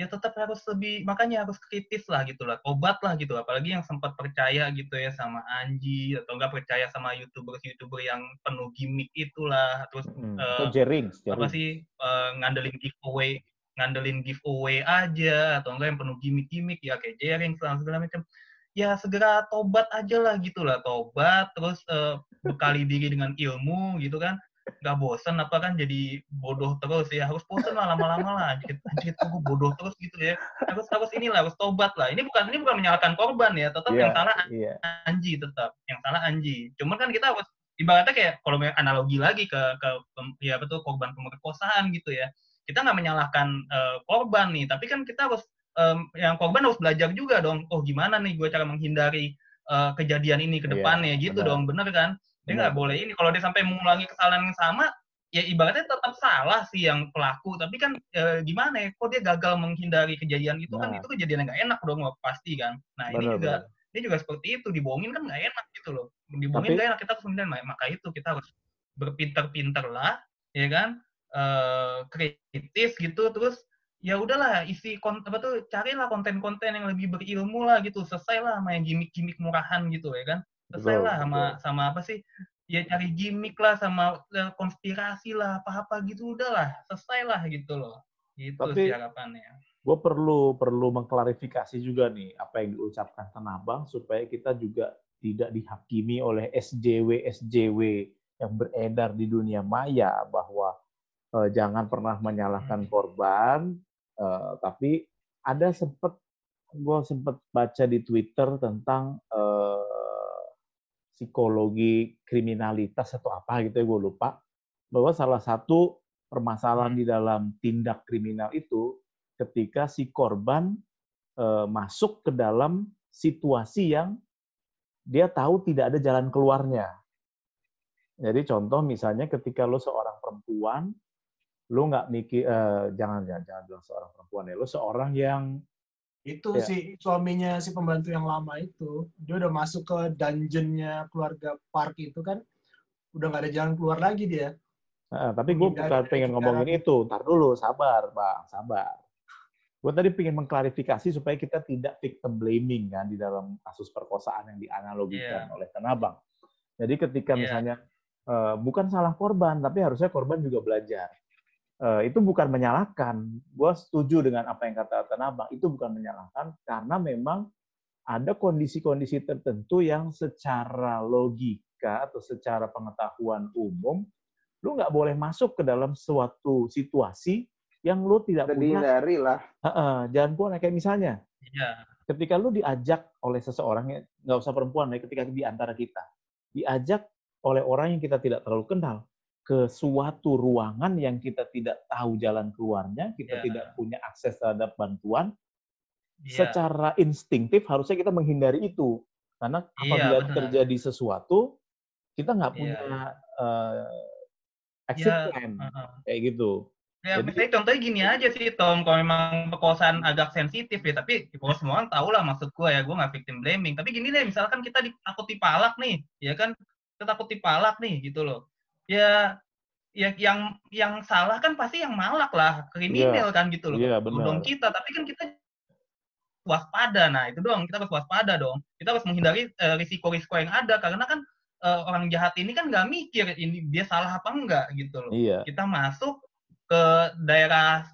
ya tetap harus lebih makanya harus kritis lah gitu lah obat lah gitu. Apalagi yang sempat percaya gitu ya sama Anji atau enggak percaya sama youtuber youtuber yang penuh gimmick itulah. Terus Hmm. eh, Atau Jerings, apa sih eh, ngandelin giveaway ngandelin giveaway aja atau enggak yang penuh gimmick-gimmick ya kayak jaring segala segala macam ya segera tobat aja lah gitu lah tobat terus eh, bekali diri dengan ilmu gitu kan. Nggak bosen apa kan jadi bodoh terus ya harus bosen lah lama-lama lah. Anjir anjir gue bodoh terus gitu ya. Harus harus inilah harus tobat lah. Ini bukan ini bukan menyalahkan korban ya tetap Iya, yang salah Iya. Anji tetap yang salah Anji. Cuman kan kita harus ibaratnya kayak kalau analogi lagi ke ke ya betul korban pemerkosaan gitu ya. Kita nggak menyalahkan eh, korban nih tapi kan kita harus em, yang korban harus belajar juga dong oh gimana nih gue cara menghindari eh, kejadian ini ke Iya, depannya gitu benar. dong bener kan dia nggak boleh ini kalau dia sampai mengulangi kesalahan yang sama ya ibaratnya tetap salah sih yang pelaku tapi kan eh, gimana ya kok dia gagal menghindari kejadian itu kan Nah. itu kejadian yang nggak enak dong pasti kan nah ini Benar, juga benar. ini juga seperti itu dibohongin kan nggak enak gitu loh dibohongin nggak enak kita kemudian maka itu kita harus berpinter-pinter lah ya kan eh kritis gitu terus ya udahlah isi konten apa tuh carilah konten-konten yang lebih berilmu lah gitu selesai lah sama yang gimmick-gimmick murahan gitu ya kan? Selesai lah sama sama apa sih ya cari gimmick lah sama eh, konspirasi lah apa-apa gitu udahlah selesai lah gitu loh. Gitu Tapi- sih harapannya. gue perlu perlu mengklarifikasi juga nih apa yang diucapkan Tanabang supaya kita juga tidak dihakimi oleh SJW SJW yang beredar di dunia maya bahwa eh, jangan pernah menyalahkan korban eh, tapi ada sempat gue sempat baca di Twitter tentang eh, psikologi kriminalitas atau apa gitu ya gue lupa bahwa salah satu permasalahan di dalam tindak kriminal itu ketika si korban eh, masuk ke dalam situasi yang dia tahu tidak ada jalan keluarnya. Jadi contoh misalnya ketika lo seorang perempuan, lo nggak mikir, eh, jangan jangan jangan bilang seorang perempuan ya, lo seorang yang Itu Iya. si suaminya si pembantu yang lama itu, dia udah masuk ke dungeonnya keluarga Park itu kan, udah nggak ada jalan keluar lagi dia. eh, tapi gue bukan pengen ngomongin itu, ntar dulu, sabar bang, sabar. Gue tadi pengen mengklarifikasi supaya kita tidak victim blaming kan di dalam kasus perkosaan yang dianalogikan oleh Tanabang. Jadi ketika Iya. misalnya eh, bukan salah korban, tapi harusnya korban juga belajar. Eh, itu bukan menyalahkan. Gue setuju dengan apa yang kata Tanabang. Itu bukan menyalahkan karena memang ada kondisi-kondisi tertentu yang secara logika atau secara pengetahuan umum, lu nggak boleh masuk ke dalam suatu situasi yang lu tidak Udah punya lah. Heeh, jangan punya kayak misalnya iya ketika lu diajak oleh seseorang ya nggak usah perempuan ya ketika di antara kita diajak oleh orang yang kita tidak terlalu kenal ke suatu ruangan yang kita tidak tahu jalan keluarnya kita Ya. tidak punya akses terhadap bantuan iya secara instingtif harusnya kita menghindari itu karena Iya, apabila benar. terjadi sesuatu kita nggak Iya. punya eh, exit Iya, plan kayak gitu Ya, Jadi- misalnya contohnya gini aja sih, Tom. Kalau memang perkosaan agak sensitif ya, tapi kalau semua orang tahu lah maksud gue ya, gue nggak victim blaming. Tapi gini deh, misalkan kita di- takut dipalak nih, ya kan? Kita takut dipalak nih, gitu loh. Ya, ya yang yang salah kan pasti yang malak lah, kriminal kan gitu loh. Iya, Dong benar. kita, tapi kan kita waspada. Nah, itu doang. Kita harus waspada dong. Kita harus menghindari eh, risiko-risiko yang ada karena kan eh, orang jahat ini kan nggak mikir ini dia salah apa enggak gitu loh iya kita masuk ke daerah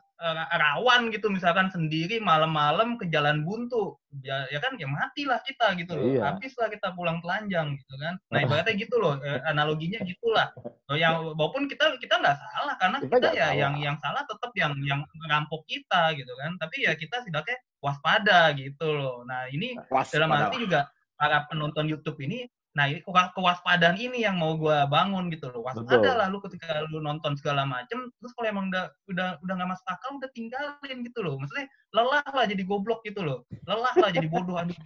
rawan gitu misalkan sendiri malam-malam ke jalan buntu. Ya, ya kan ya matilah kita gitu loh. Iya. habislah kita pulang telanjang gitu kan. Nah [laughs] ibaratnya gitu loh eh, analoginya gitulah. Oh, yang walaupun kita kita nggak salah karena Kita kita, ya salah. yang yang salah tetap yang yang ngerampok kita gitu kan. Tapi ya kita setidaknya waspada gitu loh. Nah ini dalam arti juga para penonton YouTube ini nah ini kewa- kewaspadaan ini yang mau gua bangun gitu loh. Waspada lah lu ketika lu nonton segala macem terus kalau emang udah udah udah nggak masuk akal udah tinggalin gitu loh. Maksudnya lelah lah jadi goblok gitu loh. Lelah lah jadi bodoh aduh.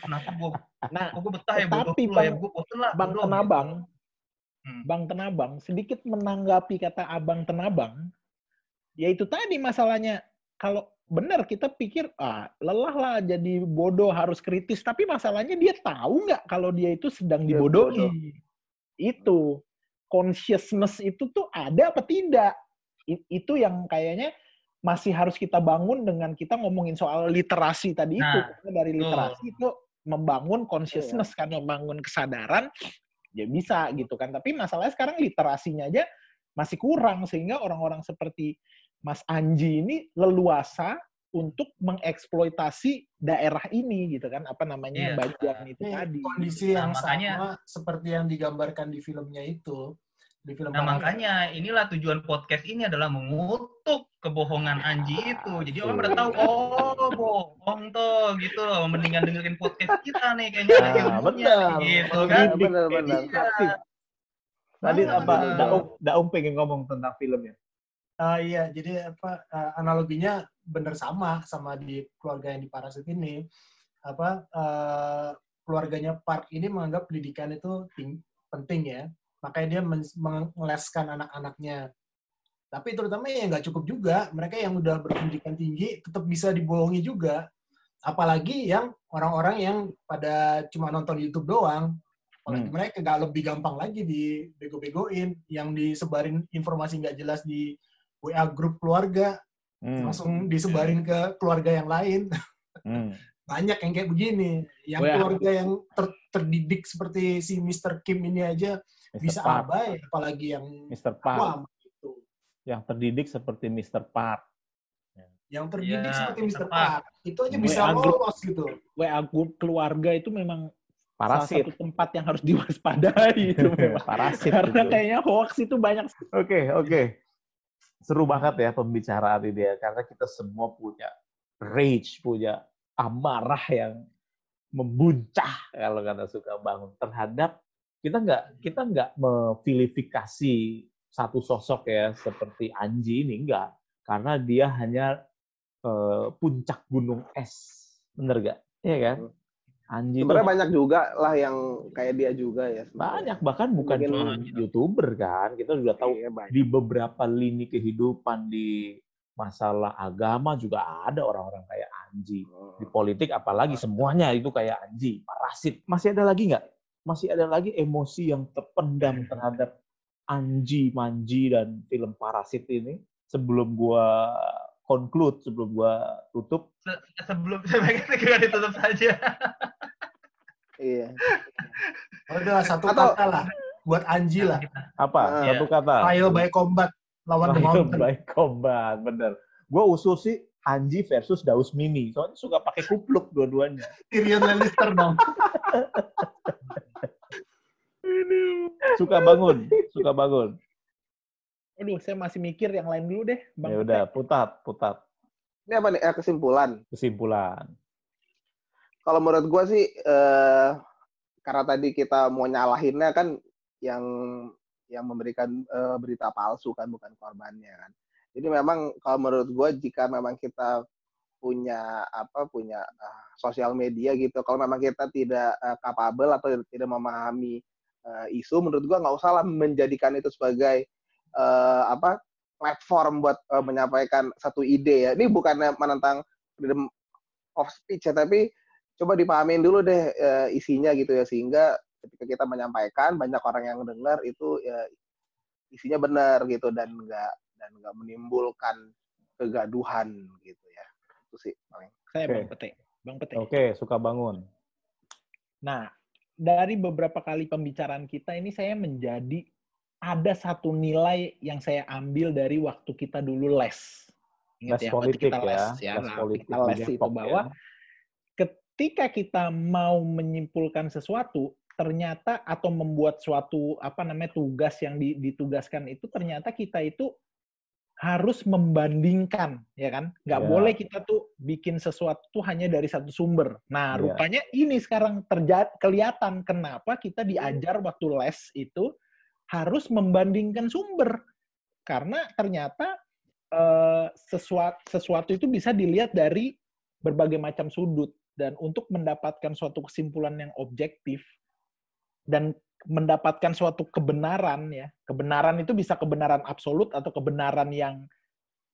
Kenapa gua Nah, kok gua betah ya bodoh. ya Bang- gua bosen lah Bang bodoh, Tenabang, gitu. Hmm. Bang Tenabang, sedikit menanggapi kata Abang Tenabang, yaitu tadi masalahnya, kalau benar kita pikir, ah lelah lah jadi bodoh harus kritis, tapi masalahnya dia tahu nggak kalau dia itu sedang dibodohi. Itu, consciousness itu tuh ada apa tidak? I- itu yang kayaknya masih harus kita bangun dengan kita ngomongin soal literasi tadi itu. Nah, Karena dari literasi itu membangun consciousness kan, membangun kesadaran, ya bisa gitu kan. Tapi masalahnya sekarang literasinya aja masih kurang sehingga orang-orang seperti Mas Anji ini leluasa untuk mengeksploitasi daerah ini gitu kan apa namanya Iya. bagian itu Ini tadi. kondisi Nah, yang makanya- sama seperti yang digambarkan di filmnya itu. Di film Nah, makanya inilah tujuan podcast ini adalah mengutuk kebohongan Anji itu. Jadi orang pada tahu, oh bohong tuh gitu loh. Mendingan dengerin podcast kita nih kayaknya Nah, ilmunya benar. gitu Mendidik, kan. Benar-benar. edukasi. Tadi Benar. apa? Daum, Daum pengen ngomong tentang filmnya. Ah, iya, jadi apa eh, analoginya benar sama sama di keluarga yang di Parasit ini. Apa eh, keluarganya Park ini menganggap pendidikan itu ting- penting ya. Makanya dia men- mengeleskan anak-anaknya. Tapi terutama yang nggak cukup juga, mereka yang udah berpendidikan tinggi tetap bisa dibohongi juga. Apalagi yang orang-orang yang pada cuma nonton YouTube doang. Apalagi Hmm. mereka nggak lebih gampang lagi dibego-begoin, yang disebarin informasi nggak jelas di WA grup keluarga, Hmm. langsung disebarin ke keluarga yang lain. Hmm. Banyak yang kayak begini. Yang WA. keluarga yang ter- terdidik seperti si Mr. Kim ini aja Mr. bisa Park. abai, apalagi yang Mr. Park. gitu. Yang terdidik seperti Mr. Park. Yang terdidik Iya, seperti Mr. Mr. Park. Itu aja WA bisa grup. lolos gitu. WA grup keluarga itu memang salah Parasit. satu tempat yang harus diwaspadai itu [laughs] memang. Parasit. Karena itu. kayaknya hoax itu banyak Oke, oke. Seru banget ya pembicaraan ini ya, karena kita semua punya rage, punya amarah yang membuncah kalau kata suka bangun terhadap kita nggak kita nggak memvilifikasi satu sosok ya seperti Anji ini enggak karena dia hanya eh, puncak gunung es bener gak? Iya kan? Anji itu Sebenarnya banyak juga lah yang kayak dia juga ya. sebenarnya. banyak bahkan bukan Mungkin- cuma youtuber kan kita sudah tahu Iya, banyak. di beberapa lini kehidupan di masalah agama juga ada orang-orang kayak Anji. Di politik apalagi semuanya itu kayak Anji, parasit. Masih ada lagi nggak? Masih ada lagi emosi yang terpendam terhadap Anji, Manji dan film Parasit ini sebelum gua conclude, sebelum gua tutup. Se- sebelum sebagai segera ditutup saja. Iya. Udah satu Atau- kata lah buat Anji lah. Apa? Ah. Satu kata. Trial by combat lawan The Trial Mountain. by combat, bener. Gue usul sih Anji versus Daus Mini. Soalnya suka pakai kupluk dua-duanya. Tyrion Lannister dong. Suka bangun, suka bangun. Aduh, saya masih mikir yang lain dulu deh, Bang. Ya udah, putat, putat. Ini apa nih? Eh, kesimpulan. Kesimpulan. Kalau menurut gue sih, eh, karena tadi kita mau nyalahinnya kan yang yang memberikan eh, berita palsu kan bukan korbannya kan. Jadi memang kalau menurut gue jika memang kita punya apa punya eh, sosial media gitu, kalau memang kita tidak eh, capable atau tidak memahami eh, isu, menurut gue nggak usah lah menjadikan itu sebagai eh, apa platform buat eh, menyampaikan satu ide ya. Ini bukannya menentang freedom of speech ya, tapi coba dipahamin dulu deh eh, isinya gitu ya sehingga ketika kita menyampaikan banyak orang yang dengar itu ya isinya benar gitu dan enggak dan enggak menimbulkan kegaduhan gitu ya itu sih paling Saya Oke. Bang Pete. Bang Pete. Oke, suka bangun. Nah, dari beberapa kali pembicaraan kita ini saya menjadi ada satu nilai yang saya ambil dari waktu kita dulu les. Ingat Les ya, waktu politik kita les ya, ya, les nah, politik kita les itu Depok ya. bahwa ketika kita mau menyimpulkan sesuatu, ternyata atau membuat suatu apa namanya tugas yang di- ditugaskan itu ternyata kita itu harus membandingkan ya kan nggak Ya. boleh kita tuh bikin sesuatu tuh hanya dari satu sumber nah Ya. rupanya ini sekarang terjadi kelihatan kenapa kita diajar waktu les itu harus membandingkan sumber. Karena ternyata eh, sesuatu sesuatu itu bisa dilihat dari berbagai macam sudut. Dan untuk mendapatkan suatu kesimpulan yang objektif dan mendapatkan suatu kebenaran ya kebenaran itu bisa kebenaran absolut atau kebenaran yang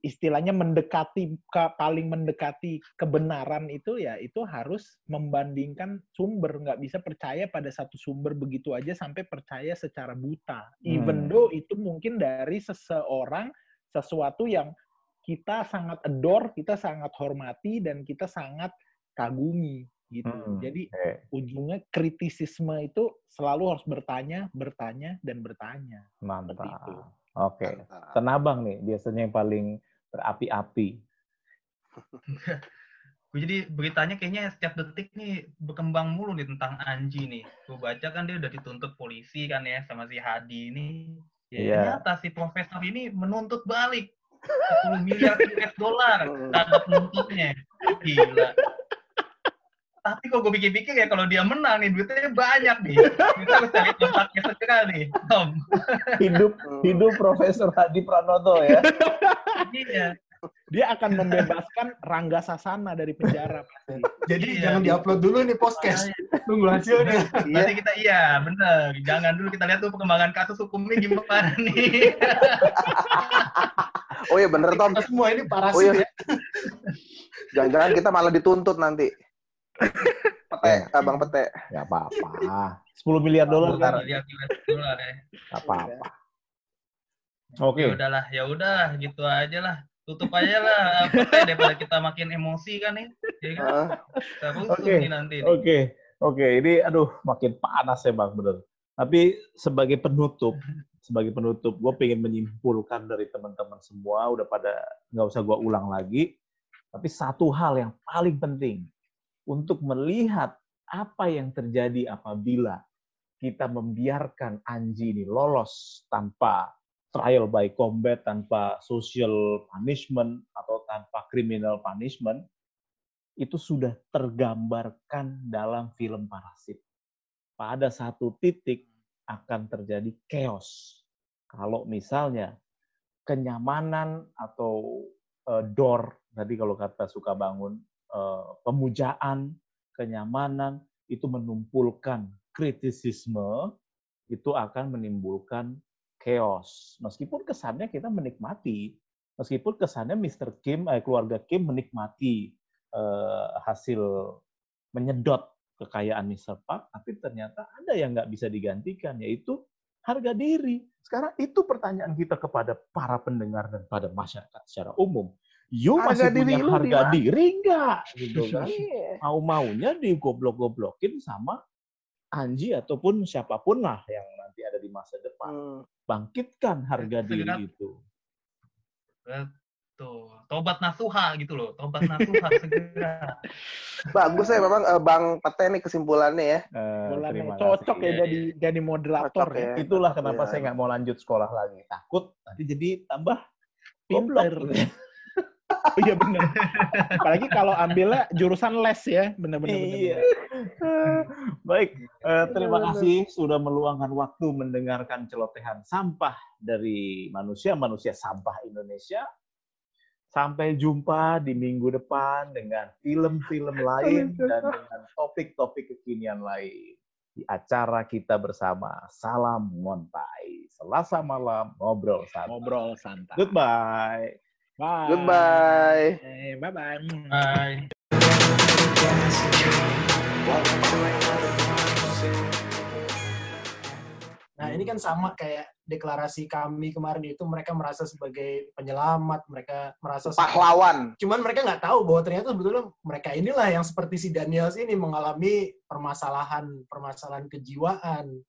istilahnya mendekati ke- paling mendekati kebenaran itu ya itu harus membandingkan sumber nggak bisa percaya pada satu sumber begitu aja sampai percaya secara buta even Hmm. though itu mungkin dari seseorang sesuatu yang kita sangat adore, kita sangat hormati dan kita sangat kagumi gitu. Hmm, Jadi oke. ujungnya kritisisme itu selalu harus bertanya, bertanya dan bertanya. Mantap. Oke. Mantap. Tenabang nih biasanya yang paling berapi-api. Jadi beritanya kayaknya setiap detik nih berkembang mulu nih tentang Anji nih. Gue baca kan dia udah dituntut polisi kan ya sama si Hadi ini. Ya, Iya. Ternyata si profesor ini menuntut balik 10 miliar US dollar [laughs] terhadap penuntutnya. Gila. Tapi kok gue pikir-pikir ya kalau dia menang nih duitnya banyak nih. Kita harus cari kontaknya segera nih, Tom. Hidup hidup Profesor Hadi Pranoto ya. Iya. Dia akan membebaskan Rangga Sasana dari penjara pasti. Jadi Iya. jangan diupload dulu nih podcast. Tunggu hasilnya. Iya. Nanti kita iya bener. Jangan dulu kita lihat tuh perkembangan kasus hukumnya gimana nih. Oh iya bener Tom. Kita semua ini parasit Oh iya. ya. Jangan-jangan kita malah dituntut nanti. Pete, Eh. abang pete. Nggak apa-apa. 10 miliar dolar kan? US dollar ya. Apa-apa. Oke. Ya udahlah, ya udah gitu aja lah. Tutup aja lah apa teh, daripada kita makin emosi kan nih. Ya kan? Heeh. Kita rusuh Oke. nih nanti. nih. Oke, oke. Ini aduh makin panas ya bang, bener. Tapi sebagai penutup, sebagai penutup, gue pengen menyimpulkan dari teman-teman semua, udah pada nggak usah gue ulang lagi. Tapi satu hal yang paling penting untuk melihat apa yang terjadi apabila kita membiarkan Anji ini lolos tanpa trial by combat, tanpa social punishment atau tanpa criminal punishment, itu sudah tergambarkan dalam film Parasit. Pada satu titik akan terjadi chaos. Kalau misalnya kenyamanan atau eh, door, tadi kalau kata suka bangun, pemujaan, kenyamanan, itu menumpulkan kritisisme, itu akan menimbulkan chaos. Meskipun kesannya kita menikmati, meskipun kesannya Mr. Kim, eh, keluarga Kim menikmati eh, hasil menyedot kekayaan Mr. Park, tapi ternyata ada yang nggak bisa digantikan, yaitu harga diri. Sekarang itu pertanyaan kita kepada para pendengar dan pada masyarakat secara umum. You Harga masih diri punya lu harga mana? diri nggak? Gitu [laughs] kan? Iya. Mau-maunya digoblok-goblokin sama Anji ataupun siapa pun lah yang nanti ada di masa depan. Hmm. Bangkitkan harga Segera- diri itu. Betul. Tobat nasuha gitu loh. Tobat nasuha [laughs] segera. Bagus ya memang eh, Bang Pete nih kesimpulannya ya. Eh, Bulannya terima cocok kasih. ya Iya, jadi jadi moderator Cocok ya. ya. Itulah kenapa Iya. saya nggak mau lanjut sekolah lagi. Takut nanti jadi tambah Pinter. Oh, iya benar. Apalagi kalau ambilnya jurusan les ya, benar-benar. Iya. Baik, eh, terima kasih sudah meluangkan waktu mendengarkan celotehan sampah dari manusia-manusia sampah Indonesia. Sampai jumpa di minggu depan dengan film-film lain dan dengan topik-topik kekinian lain di acara kita bersama Salam Ngontai. Selasa malam ngobrol santai. Ngobrol santai. Goodbye. Bye. Goodbye. Eh, Bye-bye. Bye. Nah, ini kan sama kayak deklarasi kami kemarin itu mereka merasa sebagai penyelamat, mereka merasa sebagai- Pahlawan. Cuman mereka nggak tahu bahwa ternyata sebetulnya mereka inilah yang seperti si Daniels ini mengalami permasalahan permasalahan kejiwaan.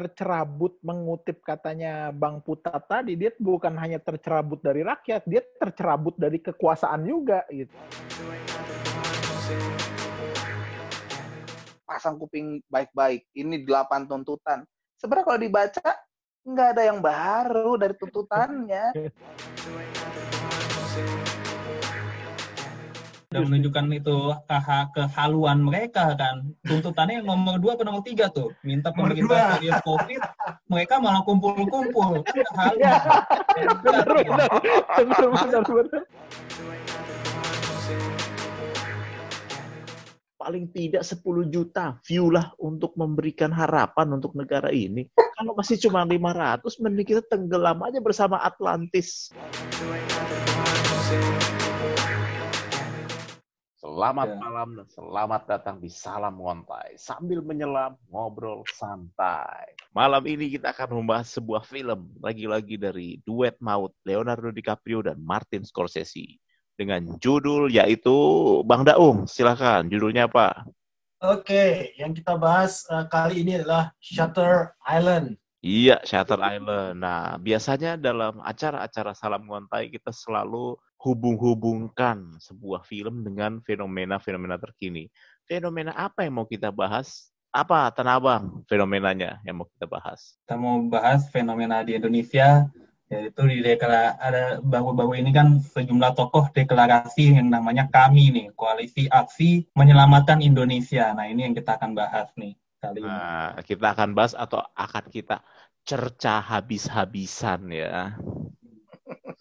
Tercerabut mengutip katanya Bang Putat tadi, dia bukan hanya tercerabut dari rakyat, dia tercerabut dari kekuasaan juga gitu. Pasang kuping baik-baik. Ini delapan tuntutan. Sebenarnya kalau dibaca nggak ada yang baru dari tuntutannya. [laughs] Udah menunjukkan itu keha- kehaluan mereka kan. Tuntutannya yang nomor dua atau nomor tiga tuh. Minta pemerintah serius COVID, mereka malah kumpul-kumpul. Kan kehaluan. Iya. Benar, benar, benar, benar, benar. paling tidak 10 juta view lah untuk memberikan harapan untuk negara ini. Kalau masih cuma 500, mending kita tenggelam aja bersama Atlantis. Selamat Ya. malam dan selamat datang di Salam Ngontai. Sambil menyelam, ngobrol santai. Malam ini kita akan membahas sebuah film. Lagi-lagi dari duet maut Leonardo DiCaprio dan Martin Scorsese. Dengan judul yaitu Bang Daung. Silakan, judulnya apa? Oke, yang kita bahas eh, kali ini adalah Shutter Island. Iya, Shutter Island. Nah, biasanya dalam acara-acara Salam Ngontai kita selalu hubung-hubungkan sebuah film dengan fenomena-fenomena terkini. Fenomena apa yang mau kita bahas? Apa, Tanabang, fenomenanya yang mau kita bahas? Kita mau bahas fenomena di Indonesia, yaitu di deklara ada baru-baru ini kan sejumlah tokoh deklarasi yang namanya kami nih, Koalisi Aksi Menyelamatkan Indonesia. Nah, ini yang kita akan bahas nih kali ini. Nah, kita akan bahas atau akan kita cerca habis-habisan ya.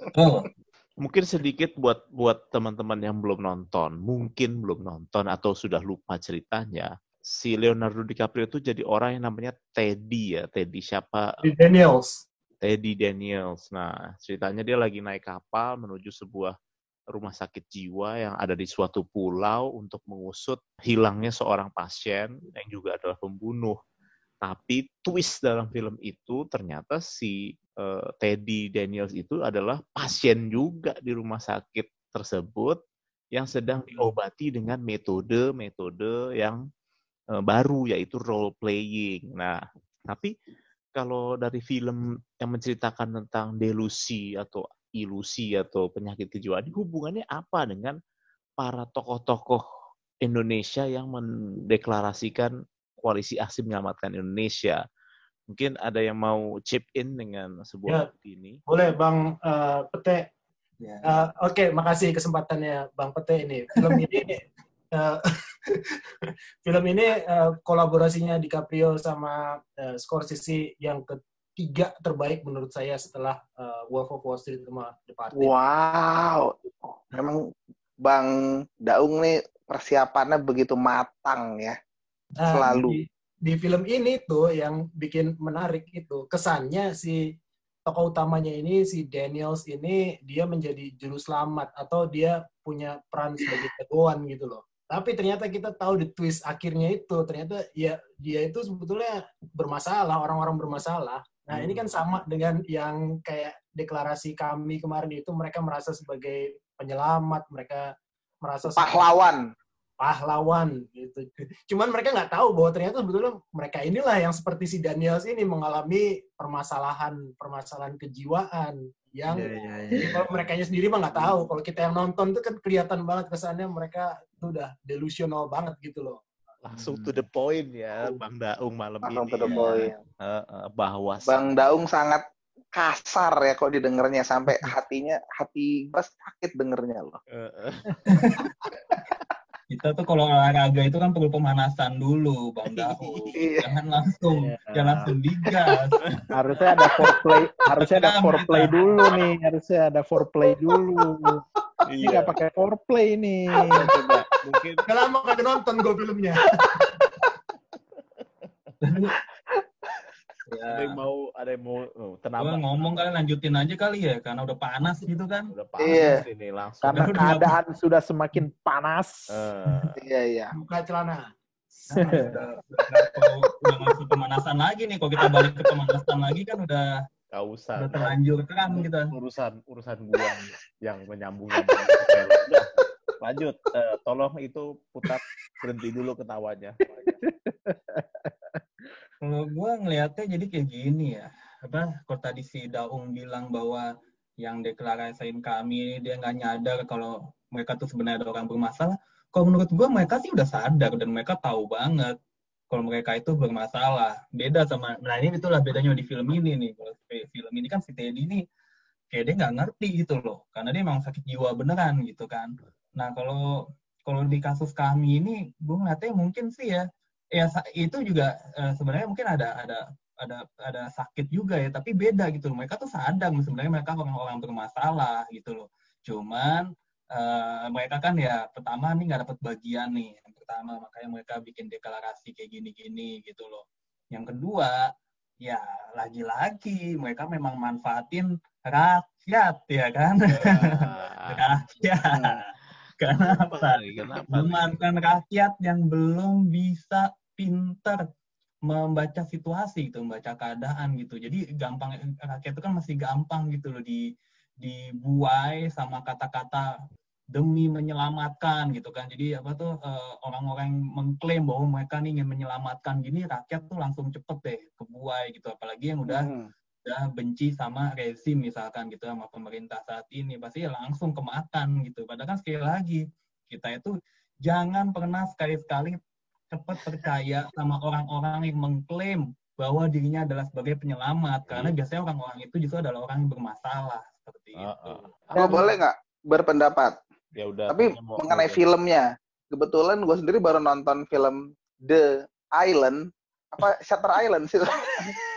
Betul. Mungkin sedikit buat buat teman-teman yang belum nonton, mungkin belum nonton atau sudah lupa ceritanya. Si Leonardo DiCaprio itu jadi orang yang namanya Teddy ya. Teddy siapa? Di Daniels. Teddy Daniels. Nah, ceritanya dia lagi naik kapal menuju sebuah rumah sakit jiwa yang ada di suatu pulau untuk mengusut hilangnya seorang pasien yang juga adalah pembunuh. Tapi twist dalam film itu ternyata si eh, Teddy Daniels itu adalah pasien juga di rumah sakit tersebut yang sedang diobati dengan metode-metode yang eh, baru yaitu role playing. Nah, tapi kalau dari film yang menceritakan tentang delusi atau ilusi atau penyakit kejiwaan, hubungannya apa dengan para tokoh-tokoh Indonesia yang mendeklarasikan koalisi aksi menyelamatkan Indonesia? Mungkin ada yang mau chip in dengan sebuah Ya. ini. Boleh Bang eh, Pete. Ya. Eh, Oke, makasih kesempatannya Bang Pete ini. Film ini [laughs] eh, [laughs] film ini eh, kolaborasinya DiCaprio sama eh, Scorsese yang ketiga terbaik menurut saya setelah eh, Wolf of Wall Street sama Departed. Wow, memang Bang Daung nih persiapannya begitu matang ya. Nah, Selalu. Di, di film ini tuh yang bikin menarik itu kesannya si tokoh utamanya ini si Daniels ini dia menjadi juru selamat atau dia punya peran sebagai jagoan gitu loh. Tapi ternyata kita tahu di twist akhirnya itu ternyata ya dia itu sebetulnya bermasalah, orang-orang bermasalah. Nah, ini kan sama dengan yang kayak deklarasi kami kemarin itu mereka merasa sebagai penyelamat, mereka merasa sebagai- Pahlawan. gitu. Cuman mereka nggak tahu bahwa ternyata sebetulnya mereka inilah yang seperti si Daniels ini mengalami permasalahan permasalahan kejiwaan yang jadi kalau mereka sendiri mah nggak tahu. Kalau kita yang nonton tuh kan kelihatan banget kesannya mereka tuh udah delusional banget gitu loh. Langsung to the point ya, Bang Daung malam Langsung ini. to the ya. point. Eh, bahwa Bang Daung sangat kasar ya kok didengarnya sampai hatinya hati gue sakit dengernya loh. [laughs] Kita tuh kalau olahraga itu kan perlu pemanasan dulu, Bang Daung. Iya. Jangan langsung, Iya. jangan langsung digas. Harusnya ada foreplay, harusnya ada foreplay dulu nih, harusnya ada foreplay dulu. Ini Iya. nggak pakai foreplay nih. Coba mungkin lama kagak nonton gue filmnya. [laughs] ada yang Ya. mau ada yang mau oh, tenang ngomong kalian lanjutin aja kali ya, karena udah panas gitu kan. udah panas Iya. ini langsung Karena Udah, udah. keadaan sudah semakin panas. Eh, Iya iya. Buka celana. Nah, udah, udah, udah masuk pemanasan lagi nih. Kalau kita balik ke pemanasan lagi kan udah gak usah udah terlanjur kan kita. urusan urusan gua yang menyambung nyambung Udah, lanjut Eh, tolong itu putar berhenti dulu ketawanya Kalau gue ngelihatnya jadi kayak gini ya. Apa, kalau tadi si Daung bilang bahwa yang deklarasiin kami, dia nggak nyadar kalau mereka tuh sebenarnya ada orang bermasalah. Kalau menurut gue mereka sih udah sadar dan mereka tahu banget kalau mereka itu bermasalah. Beda sama, nah ini itulah bedanya di film ini nih. Kalau film ini kan si Teddy ini kayak dia nggak ngerti gitu loh. Karena dia emang sakit jiwa beneran gitu kan. Nah kalau kalau di kasus kami ini, gue ngeliatnya mungkin sih ya, ya itu juga eh, sebenarnya mungkin ada ada ada ada sakit juga ya tapi beda gitu loh. Mereka tuh sadar sebenarnya mereka orang-orang bermasalah gitu loh. Cuman eh, mereka kan ya pertama nih nggak dapat bagian nih yang pertama makanya mereka bikin deklarasi kayak gini-gini gitu loh. Yang kedua ya lagi-lagi mereka memang manfaatin rakyat ya kan? Ya. [laughs] rakyat Karena apa? Kenapa? Memanfaatkan rakyat yang belum bisa pinter membaca situasi gitu, membaca keadaan gitu. Jadi gampang rakyat itu kan masih gampang gitu loh di dibuai sama kata-kata demi menyelamatkan gitu kan. Jadi apa tuh eh, orang-orang yang mengklaim bahwa mereka nih ingin menyelamatkan gini rakyat tuh langsung cepet deh kebuai gitu. Apalagi yang udah Hmm. Udah benci sama rezim misalkan gitu sama pemerintah saat ini pasti langsung kemakan gitu. Padahal kan sekali lagi kita itu jangan pernah sekali-sekali cepat percaya sama orang-orang yang mengklaim bahwa dirinya adalah sebagai penyelamat karena biasanya orang-orang itu justru adalah orang yang bermasalah seperti Ah, itu. Gue boleh nggak berpendapat? Ya udah. Tapi mengenai mau- filmnya, kebetulan gue sendiri baru nonton film The Island, apa Shutter Island sih? [laughs]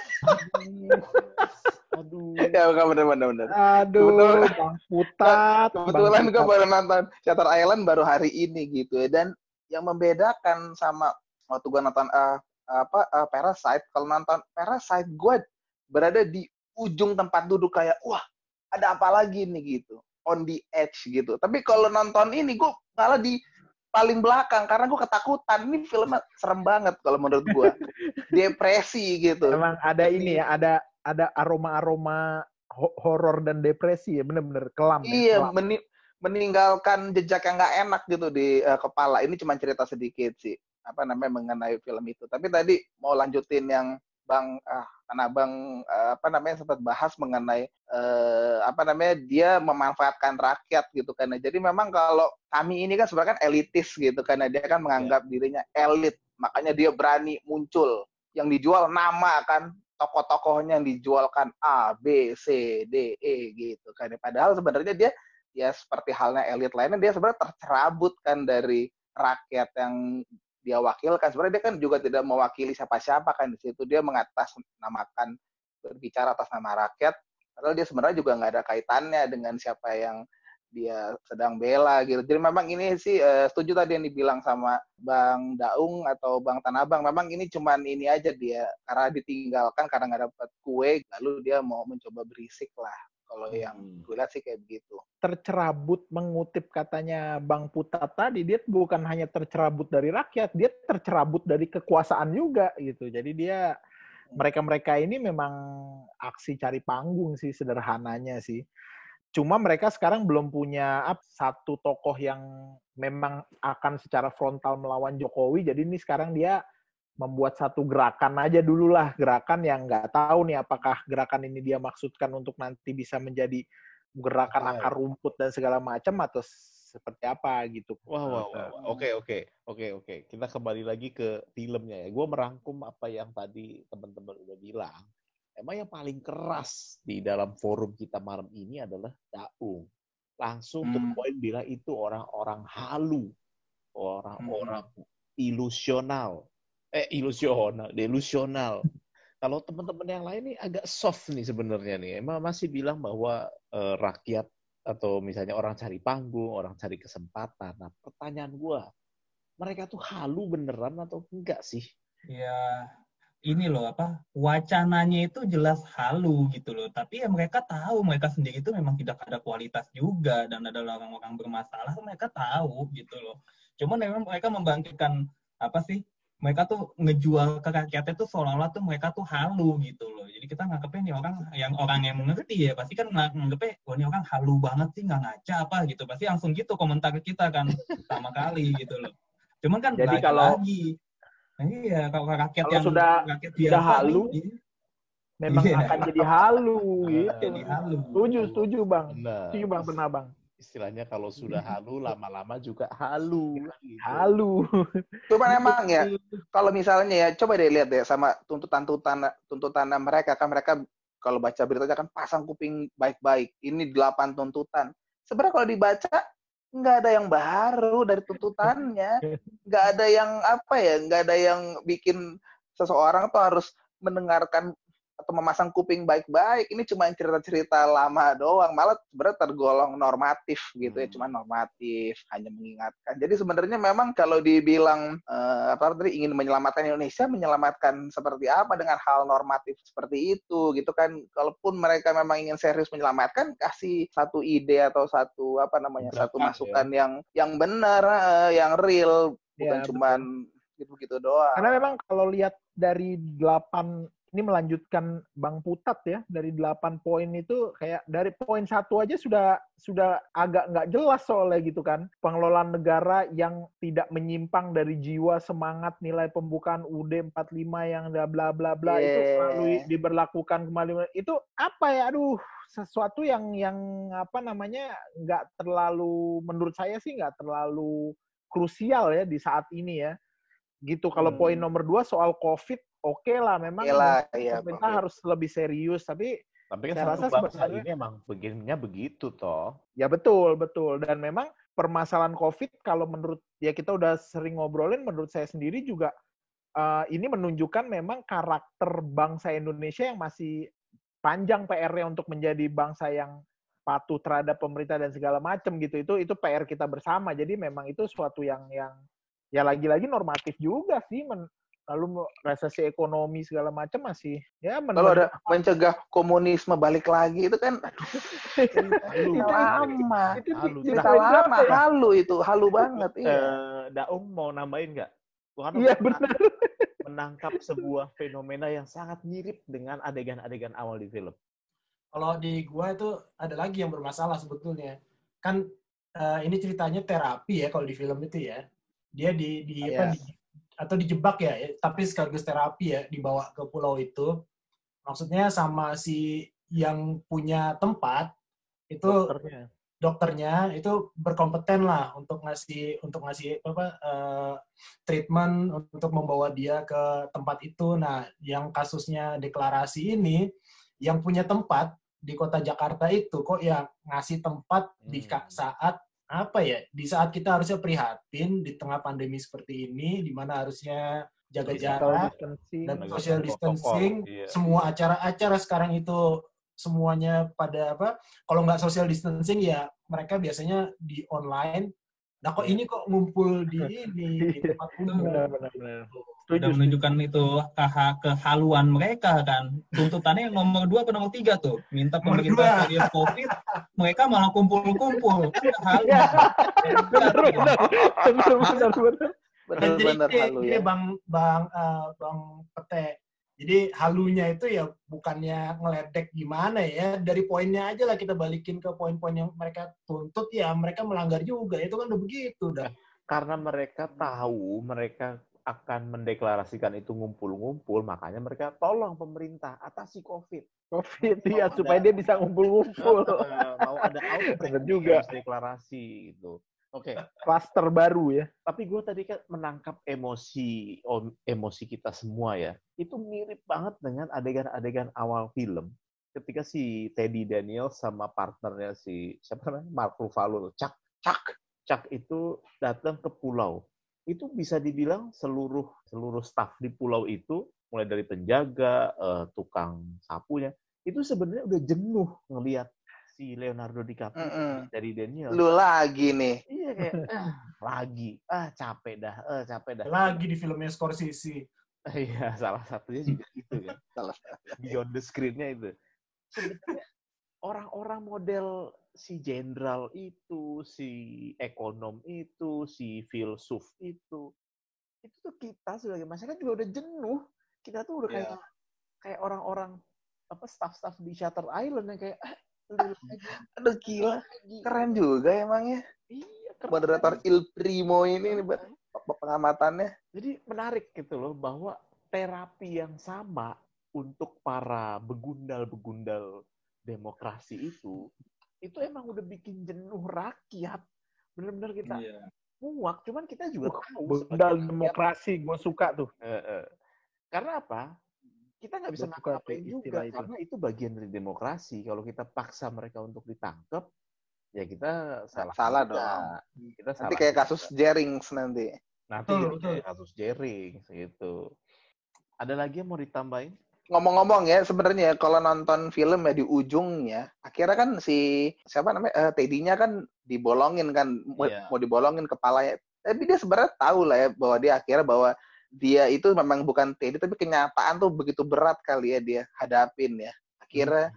Aduh. ya bukan bener bener. Aduh, Kebetulan- Bang Putat. Kebetulan gue baru nonton Shutter Island baru hari ini gitu ya. Dan yang membedakan sama waktu gue nonton eh, apa eh, Parasite, kalau nonton Parasite gue berada di ujung tempat duduk kayak wah ada apa lagi nih gitu, on the edge gitu. Tapi kalau nonton ini gue malah di paling belakang karena gue ketakutan. Ini filmnya serem banget kalau menurut gue. [laughs] Depresi gitu. Emang ada ini ya, ada ada aroma-aroma ho- horor dan depresi ya, bener-bener kelam. ya, Iya, kelam. meni- meninggalkan jejak yang nggak enak gitu di eh, kepala. Ini cuma cerita sedikit sih, apa namanya mengenai film itu. Tapi tadi mau lanjutin yang Bang ah karena Bang eh, apa namanya sempat bahas mengenai eh, apa namanya dia memanfaatkan rakyat gitu kan. Jadi memang kalau kami ini kan sebenarnya kan elitis gitu karena dia kan menganggap dirinya elit. Makanya dia berani muncul. Yang dijual nama kan tokoh-tokohnya yang dijualkan A, B, C, D, E gitu kan. Padahal sebenarnya dia ya seperti halnya elit lainnya dia sebenarnya tercerabut kan dari rakyat yang dia wakilkan. Sebenarnya dia kan juga tidak mewakili siapa-siapa kan di situ. Dia mengatasnamakan berbicara atas nama rakyat. Padahal dia sebenarnya juga nggak ada kaitannya dengan siapa yang dia sedang bela gitu. Jadi memang ini sih eh, setuju tadi yang dibilang sama Bang Daung atau Bang Tanabang. Memang ini cuman ini aja dia karena ditinggalkan karena nggak dapat kue, lalu dia mau mencoba berisik lah. Kalau yang Hmm. gue lihat sih kayak begitu. tercerabut mengutip katanya Bang Putat tadi, dia bukan hanya tercerabut dari rakyat, dia tercerabut dari kekuasaan juga gitu. Jadi dia mereka-mereka ini memang aksi cari panggung sih sederhananya sih. Cuma mereka sekarang belum punya ap, satu tokoh yang memang akan secara frontal melawan Jokowi. Jadi ini sekarang dia membuat satu gerakan aja dulu lah, gerakan yang nggak tahu nih apakah gerakan ini dia maksudkan untuk nanti bisa menjadi gerakan Apa? akar rumput dan segala macam atau seperti apa gitu. Wah, wah, wah. Oke, oke, oke, oke. Kita kembali lagi ke filmnya ya. Gue merangkum apa yang tadi teman-teman udah bilang. Emang yang paling keras di dalam forum kita malam ini adalah Daung. Langsung Hmm. point bilang itu orang-orang halu, orang-orang ilusional. Eh, ilusional, delusional. Kalau teman-teman yang lain nih agak soft nih sebenarnya nih. Emang masih bilang bahwa eh, rakyat atau misalnya orang cari panggung, orang cari kesempatan. Nah, pertanyaan gua, mereka tuh halu beneran atau enggak sih? Ya ini loh apa wacananya itu jelas halu gitu loh. Tapi ya mereka tahu mereka sendiri itu memang tidak ada kualitas juga dan adalah orang-orang bermasalah mereka tahu gitu loh. Cuman memang mereka membangkitkan apa sih? Mereka tuh ngejual ke rakyatnya tuh seolah-olah tuh mereka tuh halu gitu loh. Jadi kita nganggepnya nih orang yang orang yang mengerti ya pasti kan ng- nganggepnya wah ini orang halu banget sih nggak ngaca apa gitu. Pasti langsung gitu komentar ke kita kan pertama kali gitu loh. Cuman kan Jadi lagi kalau- lagi Iya, kalau rakyat Kalau yang sudah- rakyat sudah biasa halu, nih, iya, Memang Iya. akan jadi halu gitu. jadi halu. Setuju, setuju bang. Benar. Setuju bang, benar bang. Istilahnya kalau sudah halu, lama-lama juga halu. gitu. Halu. Cuman emang ya, kalau misalnya ya, coba deh lihat deh sama tuntutan-tuntutan tuntutan mereka kan mereka kalau baca beritanya kan pasang kuping baik-baik. Ini delapan tuntutan. Sebenarnya kalau dibaca nggak ada yang baru dari tuntutannya, nggak ada yang apa ya, nggak ada yang bikin seseorang tuh harus mendengarkan atau memasang kuping baik-baik ini cuma cerita-cerita lama doang. Malah sebenarnya tergolong normatif gitu ya Hmm. cuma normatif hanya mengingatkan. Jadi sebenarnya memang kalau dibilang eh, apa tadi ingin menyelamatkan Indonesia menyelamatkan seperti apa dengan hal normatif seperti itu gitu kan. Kalaupun mereka memang ingin serius menyelamatkan kasih satu ide atau satu apa namanya satu Gebrakan, masukan yang yang benar eh, yang real bukan Ya, cuman gitu-gitu doang. Karena memang kalau lihat dari delapan ini melanjutkan Bang Putat ya dari delapan poin itu kayak dari poin satu aja sudah sudah agak nggak jelas soalnya gitu kan pengelolaan negara yang tidak menyimpang dari jiwa semangat nilai pembukaan UD 45 yang bla bla bla bla itu Yeah. selalu diberlakukan kembali itu apa ya aduh sesuatu yang yang apa namanya nggak terlalu menurut saya sih nggak terlalu krusial ya di saat ini ya gitu kalau Hmm. poin nomor dua soal covid oke lah memang Iya lah, iya, pemerintah Bang. harus lebih serius tapi Tapi kan Saya rasa bangsa sebenarnya- ini emang begininya begitu toh. ya betul betul dan memang permasalahan covid kalau menurut ya kita udah sering ngobrolin menurut saya sendiri juga eh, ini menunjukkan memang karakter bangsa Indonesia yang masih panjang PR-nya untuk menjadi bangsa yang patuh terhadap pemerintah dan segala macam gitu itu itu PR kita bersama jadi memang itu suatu yang yang ya lagi-lagi normatif juga sih men, lalu resesi ekonomi segala macam masih ya kalau ada mencegah komunisme balik lagi itu kan aduh Halu. lama itu di- Halu. cerita lama ya? halu itu halu banget iya Eh, Daung mau nambahin nggak? Karena Iya benar. menangkap sebuah fenomena yang sangat mirip dengan adegan-adegan awal di film. Kalau di gua itu ada lagi yang bermasalah sebetulnya. Kan eh, ini ceritanya terapi ya kalau di film itu ya. Dia di di apa Iya. di- atau dijebak ya, ya, tapi sekaligus terapi ya dibawa ke pulau itu. Maksudnya sama si yang punya tempat itu Dokternya. dokternya itu berkompeten lah untuk ngasih untuk ngasih apa eh, treatment untuk membawa dia ke tempat itu. Nah, yang kasusnya deklarasi ini yang punya tempat di kota Jakarta itu kok ya ngasih tempat di Hmm. saat apa ya? Di saat kita harusnya prihatin di tengah pandemi seperti ini di mana harusnya jaga jarak distancing. dan social distancing, iya. semua acara-acara sekarang itu semuanya pada apa? Kalau nggak social distancing ya mereka biasanya di online. Nah kok Iya. ini kok ngumpul di [laughs] ini di tempat umum. benar benar benar. Sudah Setuju, menunjukkan itu keha- kehaluan mereka kan. Tuntutannya yang nomor dua atau nomor tiga tuh. Minta pemerintah serius COVID, mereka malah kumpul-kumpul. Kan kehaluan. Iya. benar benar benar benar benar. Jadi ini, halu ini ya bang bang eh, bang Pete. Jadi halunya itu ya bukannya ngeledek gimana ya dari poinnya aja lah kita balikin ke poin-poin yang mereka tuntut ya mereka melanggar juga itu kan udah begitu dah. Karena mereka tahu mereka akan mendeklarasikan itu ngumpul-ngumpul, makanya mereka tolong pemerintah atasi COVID. Covid ya Mau supaya dia bisa ngumpul-ngumpul. Eh, [laughs] mau ada outbreak juga. deklarasi gitu. Oke, Klaster baru ya. tapi gue tadi kan menangkap emosi emosi kita semua ya. Itu mirip banget dengan adegan-adegan awal film. Ketika si Teddy Daniel sama partnernya si siapa namanya Mark Ruffalo, Chuck, Chuck, Chuck itu datang ke pulau. Itu bisa dibilang seluruh seluruh staff di pulau itu, mulai dari penjaga, eh, tukang sapunya, itu sebenarnya udah jenuh ngelihat si Leonardo DiCaprio Mm-mm. dari Daniel. lu lagi nih Iya kayak [laughs] ah, lagi, ah capek dah, ah capek dah. Lagi di filmnya Scorsese. [laughs] Iya, salah satunya juga itu kan. [laughs] Salah Beyond the screen-nya itu. Sebenarnya orang-orang model si jenderal itu, si ekonom itu, si filsuf itu, itu tuh kita sebagai masyarakat juga udah jenuh. Kita tuh udah Iya. kayak kayak orang-orang apa staff-staff di Shutter Island yang kayak ah, [laughs] aduh gila keren juga emangnya Iya, keren. moderator Il Primo ini nih, Bat. pengamatannya Jadi menarik gitu loh bahwa terapi yang sama untuk para begundal-begundal demokrasi itu itu emang udah bikin jenuh rakyat. Bener-bener kita Iya. muak, cuman kita juga tahu sebagai rakyat, demokrasi, gue suka tuh. eh, eh, karena apa? Kita nggak bisa ngapain juga istilah itu. karena itu bagian dari demokrasi. Kalau kita paksa mereka untuk ditangkap, ya kita salah. salah juga. dong. Kita nanti salah kayak juga. kasus Jerings nanti Nanti Betul, jadi betul. kayak kasus Jering gitu. Ada lagi yang mau ditambahin? Ngomong-ngomong ya sebenarnya kalau nonton film ya di ujungnya akhirnya kan si siapa namanya uh, Teddy-nya kan dibolongin kan mau, Iya. mau dibolongin kepalanya tapi dia sebenarnya tahu lah ya bahwa dia akhirnya bahwa dia itu memang bukan Teddy tapi kenyataan tuh begitu berat kali ya dia hadapin ya. Akhirnya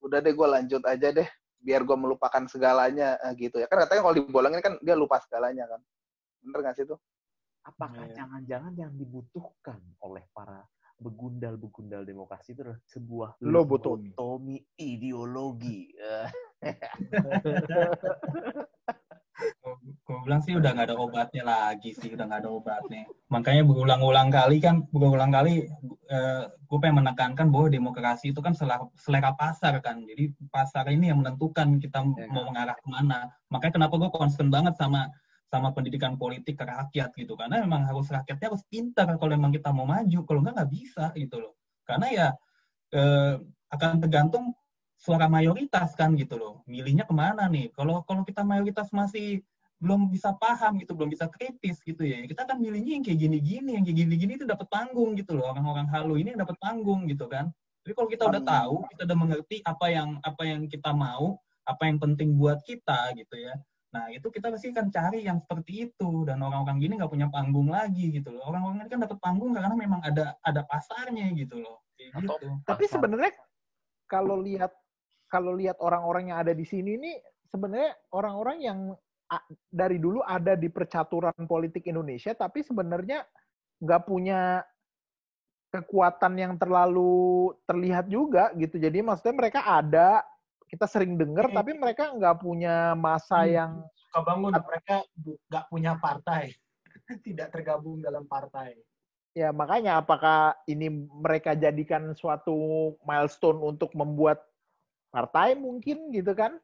udah deh gue lanjut aja deh biar gue melupakan segalanya eh, gitu ya. Kan katanya kalau dibolongin kan dia lupa segalanya kan. Bener gak sih tuh? Apakah Iya. jangan-jangan yang dibutuhkan oleh para begundal-begundal demokrasi itu adalah sebuah Lobotomi. lobotomi ideologi. [laughs] Gue bilang sih udah nggak ada obatnya lagi sih, udah nggak ada obatnya. Makanya berulang-ulang kali kan, berulang kali eh, gue pengen menekankan bahwa demokrasi itu kan selera, selera pasar kan. Jadi pasar ini yang menentukan kita Ya. mau mengarah ke mana. Makanya kenapa gue concern banget sama sama pendidikan politik ke rakyat gitu. Karena memang harus rakyatnya harus pintar kalau memang kita mau maju. Kalau nggak nggak bisa gitu loh. Karena ya eh, akan tergantung suara mayoritas kan gitu loh. Milihnya ke mana nih? Kalau kalau kita mayoritas masih belum bisa paham gitu, belum bisa kritis gitu ya. Kita kan milihnya yang kayak gini-gini, yang kayak gini-gini itu dapat panggung gitu loh. Orang-orang halu ini dapat panggung gitu kan. Tapi kalau kita udah tahu, kita udah mengerti apa yang apa yang kita mau, apa yang penting buat kita gitu ya. Nah itu kita pasti akan cari yang seperti itu dan orang-orang gini nggak punya panggung lagi gitu loh. Orang-orang ini kan dapat panggung karena memang ada ada pasarnya gitu loh. Kayak gitu. Tapi sebenarnya kalau lihat kalau lihat orang-orang yang ada di sini ini sebenarnya orang-orang yang dari dulu ada di percaturan politik Indonesia tapi sebenarnya nggak punya kekuatan yang terlalu terlihat juga gitu. Jadi maksudnya mereka ada kita sering dengar Hmm. tapi mereka nggak punya masa Hmm. yang Suka bangun mereka nggak punya partai, [laughs] tidak tergabung dalam partai. ya makanya apakah ini mereka jadikan suatu milestone untuk membuat partai mungkin gitu kan?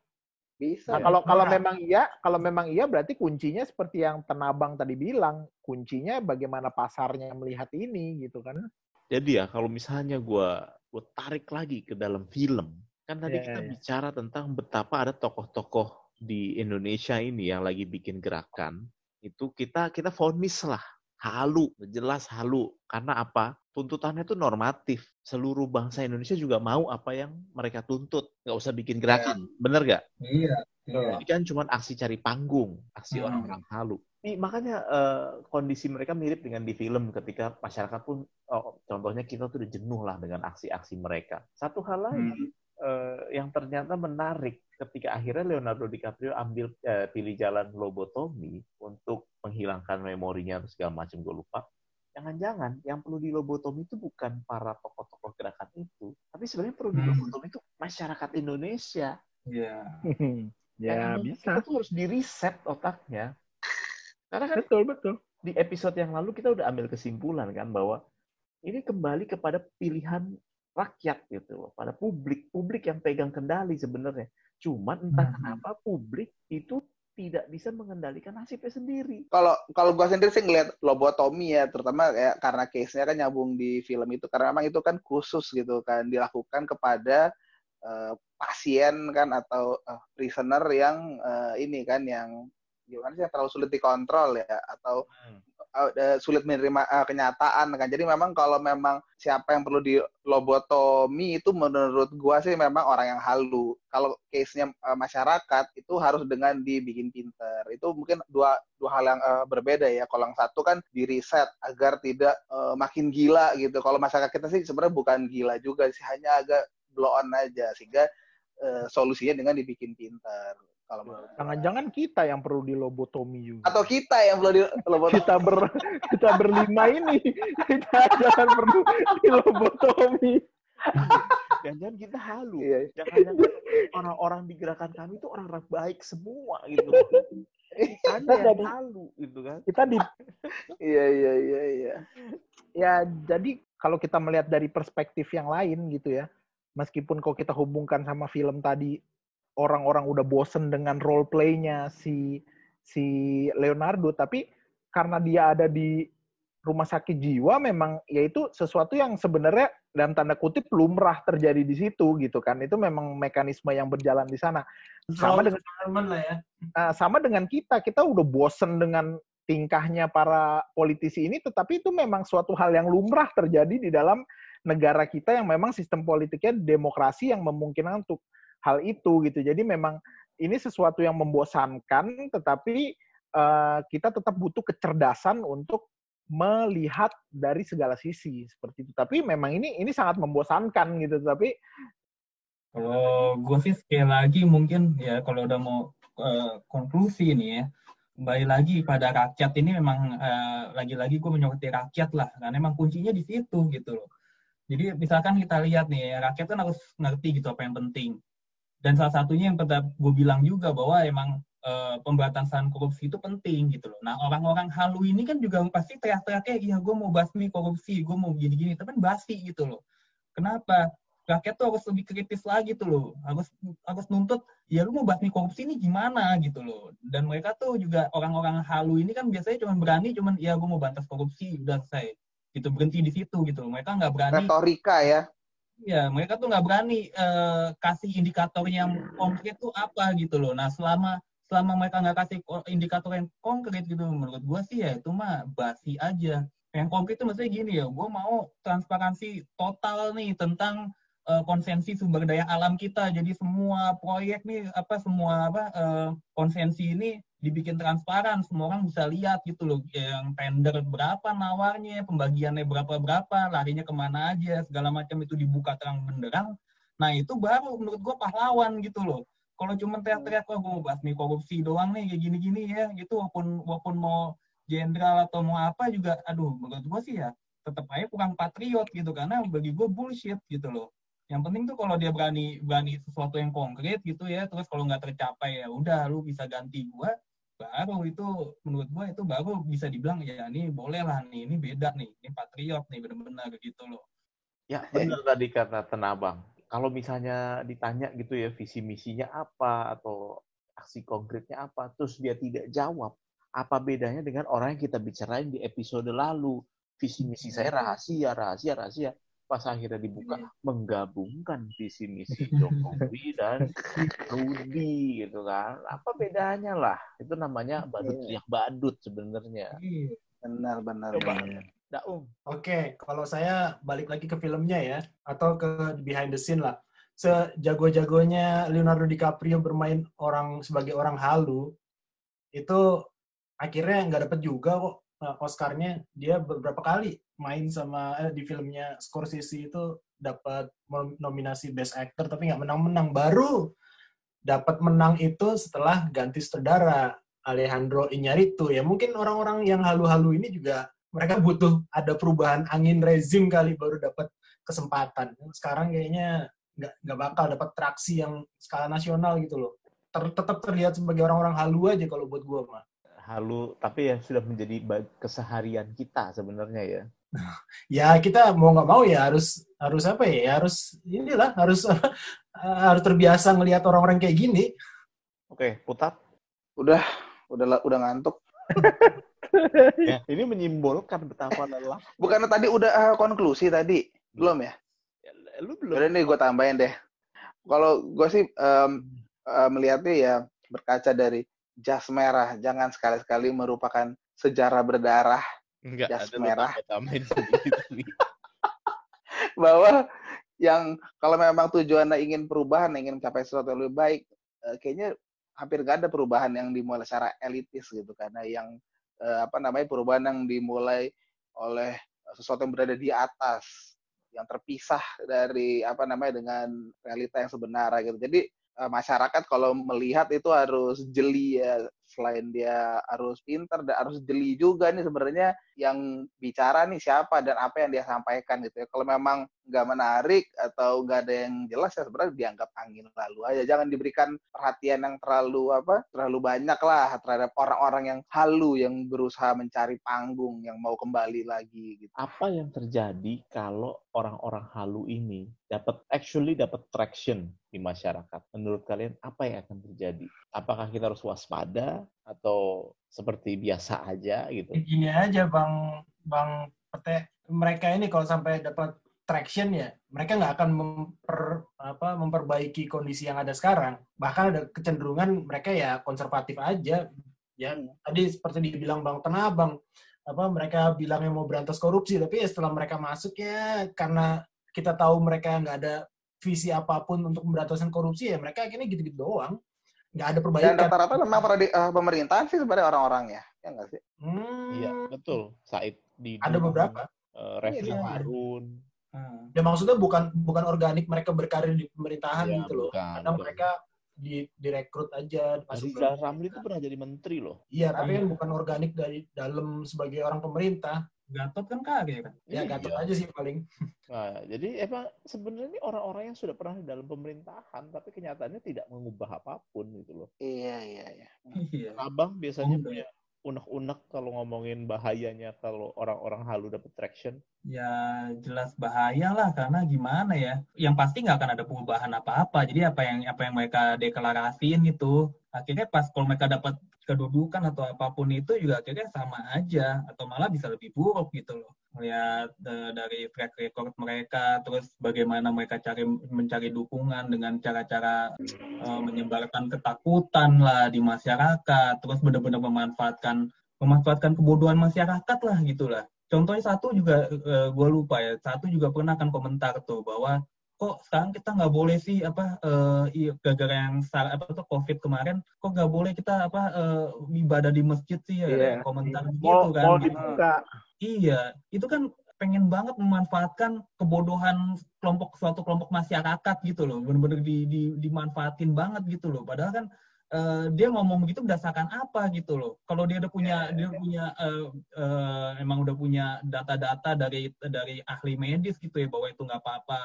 bisa Nah, kalau kalau Nah. memang iya, kalau memang iya berarti kuncinya seperti yang Tenabang tadi bilang, kuncinya bagaimana pasarnya melihat ini gitu kan. Jadi ya kalau misalnya gue gue tarik lagi ke dalam film, kan tadi Ya, kita ya. bicara tentang betapa ada tokoh-tokoh di Indonesia ini yang lagi bikin gerakan, itu kita kita vonis lah halu, jelas halu. Karena apa? Tuntutannya itu normatif. Seluruh bangsa Indonesia juga mau apa yang mereka tuntut. Nggak usah bikin gerakan. Bener nggak? Iya. Jadi kan cuma aksi cari panggung, aksi Hmm. orang-orang halu. Ih, makanya eh, kondisi mereka mirip dengan di film ketika masyarakat pun, oh, contohnya kita tuh udah jenuh lah dengan aksi-aksi mereka. Satu hal lagi eh, yang ternyata menarik ketika akhirnya Leonardo DiCaprio ambil eh, pilih jalan lobotomi untuk menghilangkan memorinya atau segala macam gue lupa. Jangan-jangan yang perlu dilobotomi itu bukan para tokoh-tokoh gerakan itu, tapi sebenarnya perlu Hmm. dilobotomi itu masyarakat Indonesia. Iya. [laughs] ya bisa. Kita tuh harus di reset otaknya. Karena kan Betul betul. di episode yang lalu kita udah ambil kesimpulan kan bahwa ini kembali kepada pilihan rakyat gitu loh, pada publik, publik yang pegang kendali sebenarnya. Cuman entah Hmm. kenapa publik itu tidak bisa mengendalikan nasibnya sendiri. kalau kalau gua sendiri sih ngeliat lobotomi ya terutama kayak karena case-nya kan nyambung di film itu karena memang itu kan khusus gitu kan dilakukan kepada eh, pasien kan atau eh, prisoner yang eh, ini kan yang gimana sih yang terlalu sulit dikontrol ya atau Hmm. Eh, sulit menerima eh, kenyataan kan. Jadi memang kalau memang siapa yang perlu dilobotomi itu menurut gua sih memang orang yang halu. Kalau case-nya eh, masyarakat itu harus dengan dibikin pinter. Itu mungkin dua dua hal yang eh, berbeda ya. Kalau yang satu kan di reset agar tidak eh, makin gila gitu. Kalau masyarakat kita sih sebenarnya bukan gila juga sih. Hanya agak blow on aja sehingga eh, solusinya dengan dibikin pinter kalau menurut gua. Jangan-jangan kita yang perlu dilobotomi juga. atau kita yang perlu dilobotomi kita ber kita berlima ini kita jangan perlu dilobotomi. Jangan-jangan kita halu. Iya. Jangan-jangan orang-orang di gerakan kami itu orang-orang baik semua gitu. Kita yang jadi- halu gitu kan. Kita di iya iya iya iya ya jadi kalau kita melihat dari perspektif yang lain gitu ya. Meskipun kalau kita hubungkan sama film tadi orang-orang udah bosen dengan role play-nya si si Leonardo. Tapi karena dia ada di rumah sakit jiwa memang yaitu sesuatu yang sebenarnya dalam tanda kutip lumrah terjadi di situ gitu kan. Itu memang mekanisme yang berjalan di sana. Sama dengan lah ya. Nah, sama dengan kita, kita udah bosen dengan tingkahnya para politisi ini, tetapi itu memang suatu hal yang lumrah terjadi di dalam negara kita yang memang sistem politiknya demokrasi yang memungkinkan untuk hal itu gitu. Jadi memang ini sesuatu yang membosankan, tetapi uh, kita tetap butuh kecerdasan untuk melihat dari segala sisi seperti itu. Tapi memang ini ini sangat membosankan gitu. Tapi kalau gue sih sekali lagi mungkin ya kalau udah mau uh, konklusi nih ya, kembali lagi pada rakyat ini memang uh, lagi-lagi gue menyoroti rakyat lah, karena memang kuncinya di situ gitu loh. Jadi misalkan kita lihat nih, rakyat kan harus ngerti gitu apa yang penting. Dan salah satunya yang gue bilang juga bahwa emang uh, pemberantasan korupsi itu penting gitu loh. Nah orang-orang halu ini kan juga pasti teriak-teriaknya, iya gue mau basmi korupsi, gue mau gini-gini, tapi kan basi gitu loh. Kenapa? Rakyat tuh harus lebih kritis lagi tuh loh. Harus harus nuntut, ya lu mau basmi korupsi ini gimana gitu loh. Dan mereka tuh juga orang-orang halu ini kan biasanya cuma berani, cuman ya gue mau bantas korupsi, udah selesai. Gitu, berhenti di situ gitu loh. Mereka nggak berani. Retorika ya ya mereka tuh nggak berani uh, kasih indikator yang konkret tuh apa gitu loh. Nah selama selama mereka nggak kasih indikator yang konkret gitu menurut gue sih ya itu mah basi aja. Yang konkret itu maksudnya gini ya, gue mau transparansi total nih tentang uh, konsensi sumber daya alam kita. Jadi semua proyek nih apa semua apa uh, konsensi ini dibikin transparan, semua orang bisa lihat gitu loh, yang tender berapa nawarnya, pembagiannya berapa-berapa, larinya ke mana aja, segala macam itu dibuka terang benderang. Nah itu baru menurut gue pahlawan gitu loh. Kalau cuma teriak-teriak, oh, gue mau basmi korupsi doang nih, kayak gini-gini ya, gitu, walaupun, walaupun mau jenderal atau mau apa juga, aduh, menurut gue sih ya, tetap aja kurang patriot gitu, karena bagi gue bullshit gitu loh yang penting tuh kalau dia berani berani sesuatu yang konkret gitu ya terus kalau nggak tercapai ya udah lu bisa ganti gua baru itu menurut gue itu baru bisa dibilang ya ini boleh lah nih ini beda nih ini patriot nih benar-benar gitu loh. Ya benar tadi kata tenabang. Kalau misalnya ditanya gitu ya visi misinya apa atau aksi konkretnya apa terus dia tidak jawab apa bedanya dengan orang yang kita bicarain di episode lalu? Visi misi saya rahasia rahasia rahasia pas akhirnya dibuka iya. menggabungkan visi misi [laughs] Jokowi dan Rudi gitu kan apa bedanya lah itu namanya badut yang badut sebenarnya iya. benar benar benar Daung. Oke, kalau saya balik lagi ke filmnya ya, atau ke behind the scene lah. Sejago-jagonya Leonardo DiCaprio bermain orang sebagai orang halu, itu akhirnya nggak dapet juga kok Oscarnya dia beberapa kali main sama eh, di filmnya Scorsese itu dapat nominasi Best Actor tapi nggak menang-menang. Baru dapat menang itu setelah ganti sutradara Alejandro Iñárritu. Ya mungkin orang-orang yang halu-halu ini juga mereka butuh ada perubahan angin rezim kali baru dapat kesempatan. Sekarang kayaknya nggak nggak bakal dapat traksi yang skala nasional gitu loh. Ter, tetap terlihat sebagai orang-orang halu aja kalau buat gue mah halu tapi ya sudah menjadi keseharian kita sebenarnya ya. Ya kita mau nggak mau ya harus harus apa ya, ya harus inilah harus [laughs] harus terbiasa ngelihat orang-orang kayak gini. Oke putat udah udah udah ngantuk. [laughs] Ya, ini menyimbolkan betapa lelah. [laughs] Bukannya tadi udah uh, konklusi tadi? Belum ya, ya lu belum. Udah nih gue tambahin deh. Kalau gue sih um, uh, melihatnya ya berkaca dari jas merah. Jangan sekali-sekali merupakan sejarah berdarah Enggak, jas merah. [laughs] Bahwa yang kalau memang tujuannya ingin perubahan, ingin mencapai sesuatu yang lebih baik, eh, kayaknya hampir nggak ada perubahan yang dimulai secara elitis gitu karena yang eh, apa namanya perubahan yang dimulai oleh sesuatu yang berada di atas yang terpisah dari apa namanya dengan realita yang sebenarnya gitu. Jadi masyarakat kalau melihat itu harus jeli ya selain dia harus pinter dan harus jeli juga nih sebenarnya yang bicara nih siapa dan apa yang dia sampaikan gitu ya kalau memang nggak menarik atau nggak ada yang jelas ya sebenarnya dianggap angin lalu aja jangan diberikan perhatian yang terlalu apa terlalu banyak lah terhadap orang-orang yang halu yang berusaha mencari panggung yang mau kembali lagi gitu apa yang terjadi kalau orang-orang halu ini dapat actually dapat traction di masyarakat. Menurut kalian apa yang akan terjadi? Apakah kita harus waspada atau seperti biasa aja gitu? Gini aja Bang Bang Pete, mereka ini kalau sampai dapat traction ya, mereka nggak akan memper, apa, memperbaiki kondisi yang ada sekarang. Bahkan ada kecenderungan mereka ya konservatif aja. Ya, tadi seperti dibilang Bang Tenabang, apa mereka bilang yang mau berantas korupsi, tapi ya setelah mereka masuk ya karena kita tahu mereka nggak ada visi apa pun untuk pemberantasan korupsi ya mereka akhirnya gitu-gitu doang nggak ada Dan perbaikan rata-rata memang prodi- eh, pemerintahan sih sebenarnya orang-orangnya. Ya nggak sih? Hmm, Iya, betul. Said di ada beberapa uh, Refli Iya. Harun. Hmm. ya maksudnya bukan bukan organik mereka berkarir di pemerintahan Iya, gitu loh bukan, kadang betul. mereka di direkrut aja masuk Rizal Ramli itu pernah jadi menteri loh. iya tapi kan bukan organik dari dalam sebagai orang pemerintah Gatot kan karir kan. ya Iya. gatot aja sih paling [laughs] Nah, jadi emang sebenarnya ini orang-orang yang sudah pernah di dalam pemerintahan, tapi kenyataannya tidak mengubah apa pun gitu loh. Iya, iya, iya. Iya. Abang biasanya Oh, punya unek-unek kalau ngomongin bahayanya kalau orang-orang halu dapat traction. Ya jelas bahaya lah karena gimana ya? Yang pasti nggak akan ada perubahan apa-apa. Jadi apa yang apa yang mereka deklarasiin itu akhirnya pas kalau mereka dapat kedudukan atau apa pun itu juga akhirnya sama aja atau malah bisa lebih buruk gitu loh. Melihat eh, dari track record mereka, terus bagaimana mereka cari mencari dukungan dengan cara-cara eh, menyebarkan ketakutan lah di masyarakat, terus benar-benar memanfaatkan memanfaatkan kebodohan masyarakat lah gitulah. Contohnya satu juga gue lupa ya, satu juga pernah kan komentar tuh bahwa kok sekarang kita nggak boleh sih apa eh, iya, gara-gara yang sar- apa tuh covid kemarin kok nggak boleh kita apa eh, ibadah di masjid sih ya Iya. komentar Mall, gitu kan mall dibuka. Iya, itu kan pengen banget memanfaatkan kebodohan kelompok suatu kelompok masyarakat gitu loh, bener-bener di, di, dimanfaatin banget gitu loh. Padahal kan eh, dia ngomong begitu berdasarkan apa gitu loh. Kalau dia udah punya dia punya eh, eh, emang udah punya data-data dari dari ahli medis gitu ya bahwa itu nggak apa-apa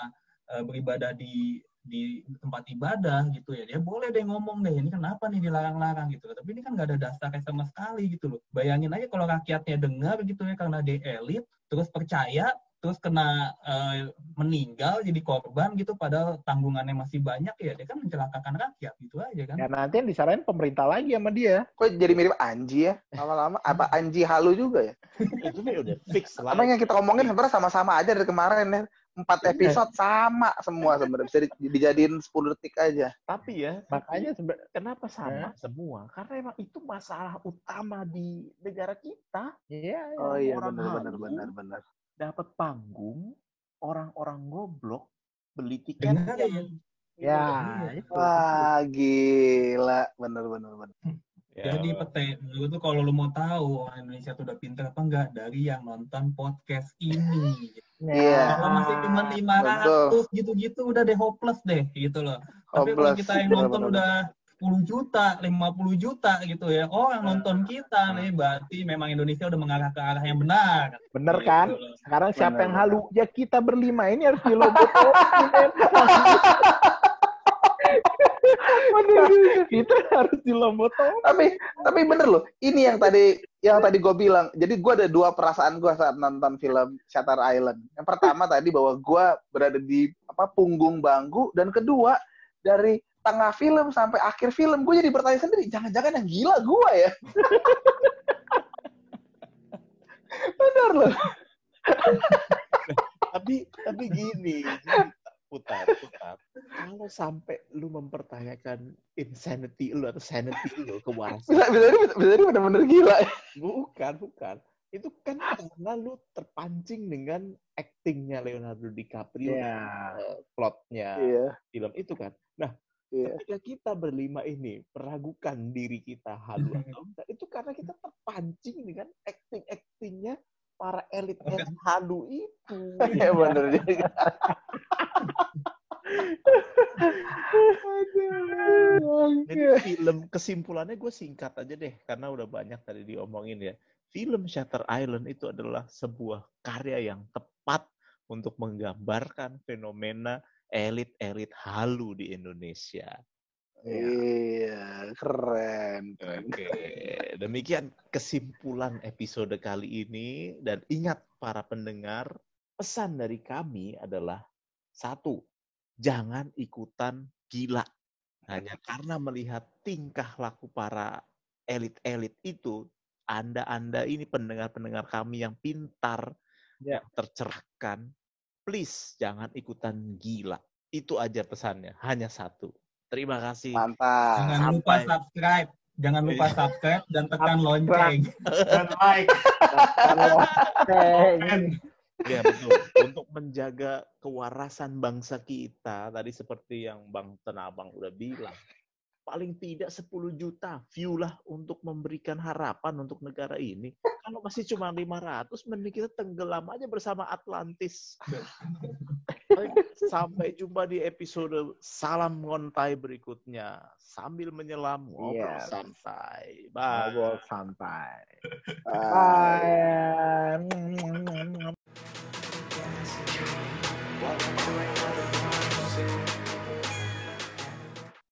eh, beribadah di di tempat ibadah gitu ya dia boleh deh ngomong deh ini kenapa nih dilarang-larang gitu tapi ini kan nggak ada dasarnya sama sekali gitu loh bayangin aja kalau rakyatnya dengar gitu ya karena dia elit terus percaya terus kena eh, meninggal jadi korban gitu padahal tanggungannya masih banyak ya dia kan mencelakakan rakyat gitu aja kan Ya nanti yang disaranin pemerintah lagi sama dia. Kok jadi mirip Anji ya? Lama-lama apa Anji halu juga ya? [laughs] Itu nih udah fix lah. Apa yang kita ngomongin sebenarnya sama-sama aja dari kemarin ya. Empat Iya. episode sama semua sebenarnya bisa di- dijadiin 10 detik aja. Tapi ya, Makanya kenapa sama semua? Karena emang itu masalah utama di negara kita. Iya, Oh iya Orang benar benar benar benar. Dapat panggung, orang-orang goblok beli tiket ya. yang ya itu. Wah, gila. Benar benar benar. Ya, Jadi pete, lu tuh kalau lu mau tahu orang Indonesia tuh udah pinter apa enggak dari yang nonton podcast ini. Iya. Kalau masih cuma 500 gitu-gitu udah deh hopeless deh gitu loh. Tapi kalau Hopeless. kita yang nonton benar, udah 10 juta, 50 juta gitu ya. Oh, yang nonton kita nih berarti memang Indonesia udah mengarah ke arah yang benar. Bener Gitu kan? loh. Sekarang siapa Bener, yang halu? Ya kita berlima ini harus dilobotokin. [laughs] kita harus dilobotokin. tapi tapi bener loh ini yang tadi yang tadi gue bilang. Jadi gue ada dua perasaan gue saat nonton film Shutter Island. Yang pertama tadi bahwa gue berada di apa punggung bangku dan kedua dari tengah film sampai akhir film gue jadi bertanya sendiri jangan-jangan yang gila gue ya? [laughs] Bener loh. Tapi tapi gini, gini, putar putar. Kalau sampai lu mempertanyakan insanity lu atau sanity lu kewarasan bisa bisa bisa jadi bener-bener gila. Ya. bukan bukan. Itu kan karena lu terpancing dengan actingnya Leonardo DiCaprio Ya. eh, plotnya iya. film itu kan. Nah iya. ketika kita berlima ini meragukan diri kita halu atau [laughs] enggak itu karena kita terpancing dengan acting actingnya para elit halu itu [laughs] Iya, bener juga Jadi film kesimpulannya gue singkat aja deh karena udah banyak tadi diomongin ya. Film Shutter Island itu adalah sebuah karya yang tepat untuk menggambarkan fenomena elit-elit halu di Indonesia. Iya keren keren Oke, demikian kesimpulan episode kali ini dan ingat para pendengar, pesan dari kami adalah satu, jangan ikutan gila. Hanya karena melihat tingkah laku para elit-elit itu, Anda-anda ini pendengar-pendengar kami yang pintar, Ya. yang tercerahkan, please jangan ikutan gila. Itu aja pesannya, hanya satu. Terima kasih. mantap Jangan lupa subscribe. Jangan lupa Iya. subscribe dan tekan lonceng. dan like Eh, Ya betul. Untuk menjaga kewarasan bangsa kita, tadi seperti yang Bang Tenabang udah bilang, paling tidak 10 juta view lah untuk memberikan harapan untuk negara ini. Kalau masih cuma 500, mending kita tenggelam aja bersama Atlantis. [laughs] Sampai jumpa di episode Salam Ngontai berikutnya. Sambil menyelam, ngobrol yeah. santai. Bye. Ngobrol santai. Bye. Bye. Bye.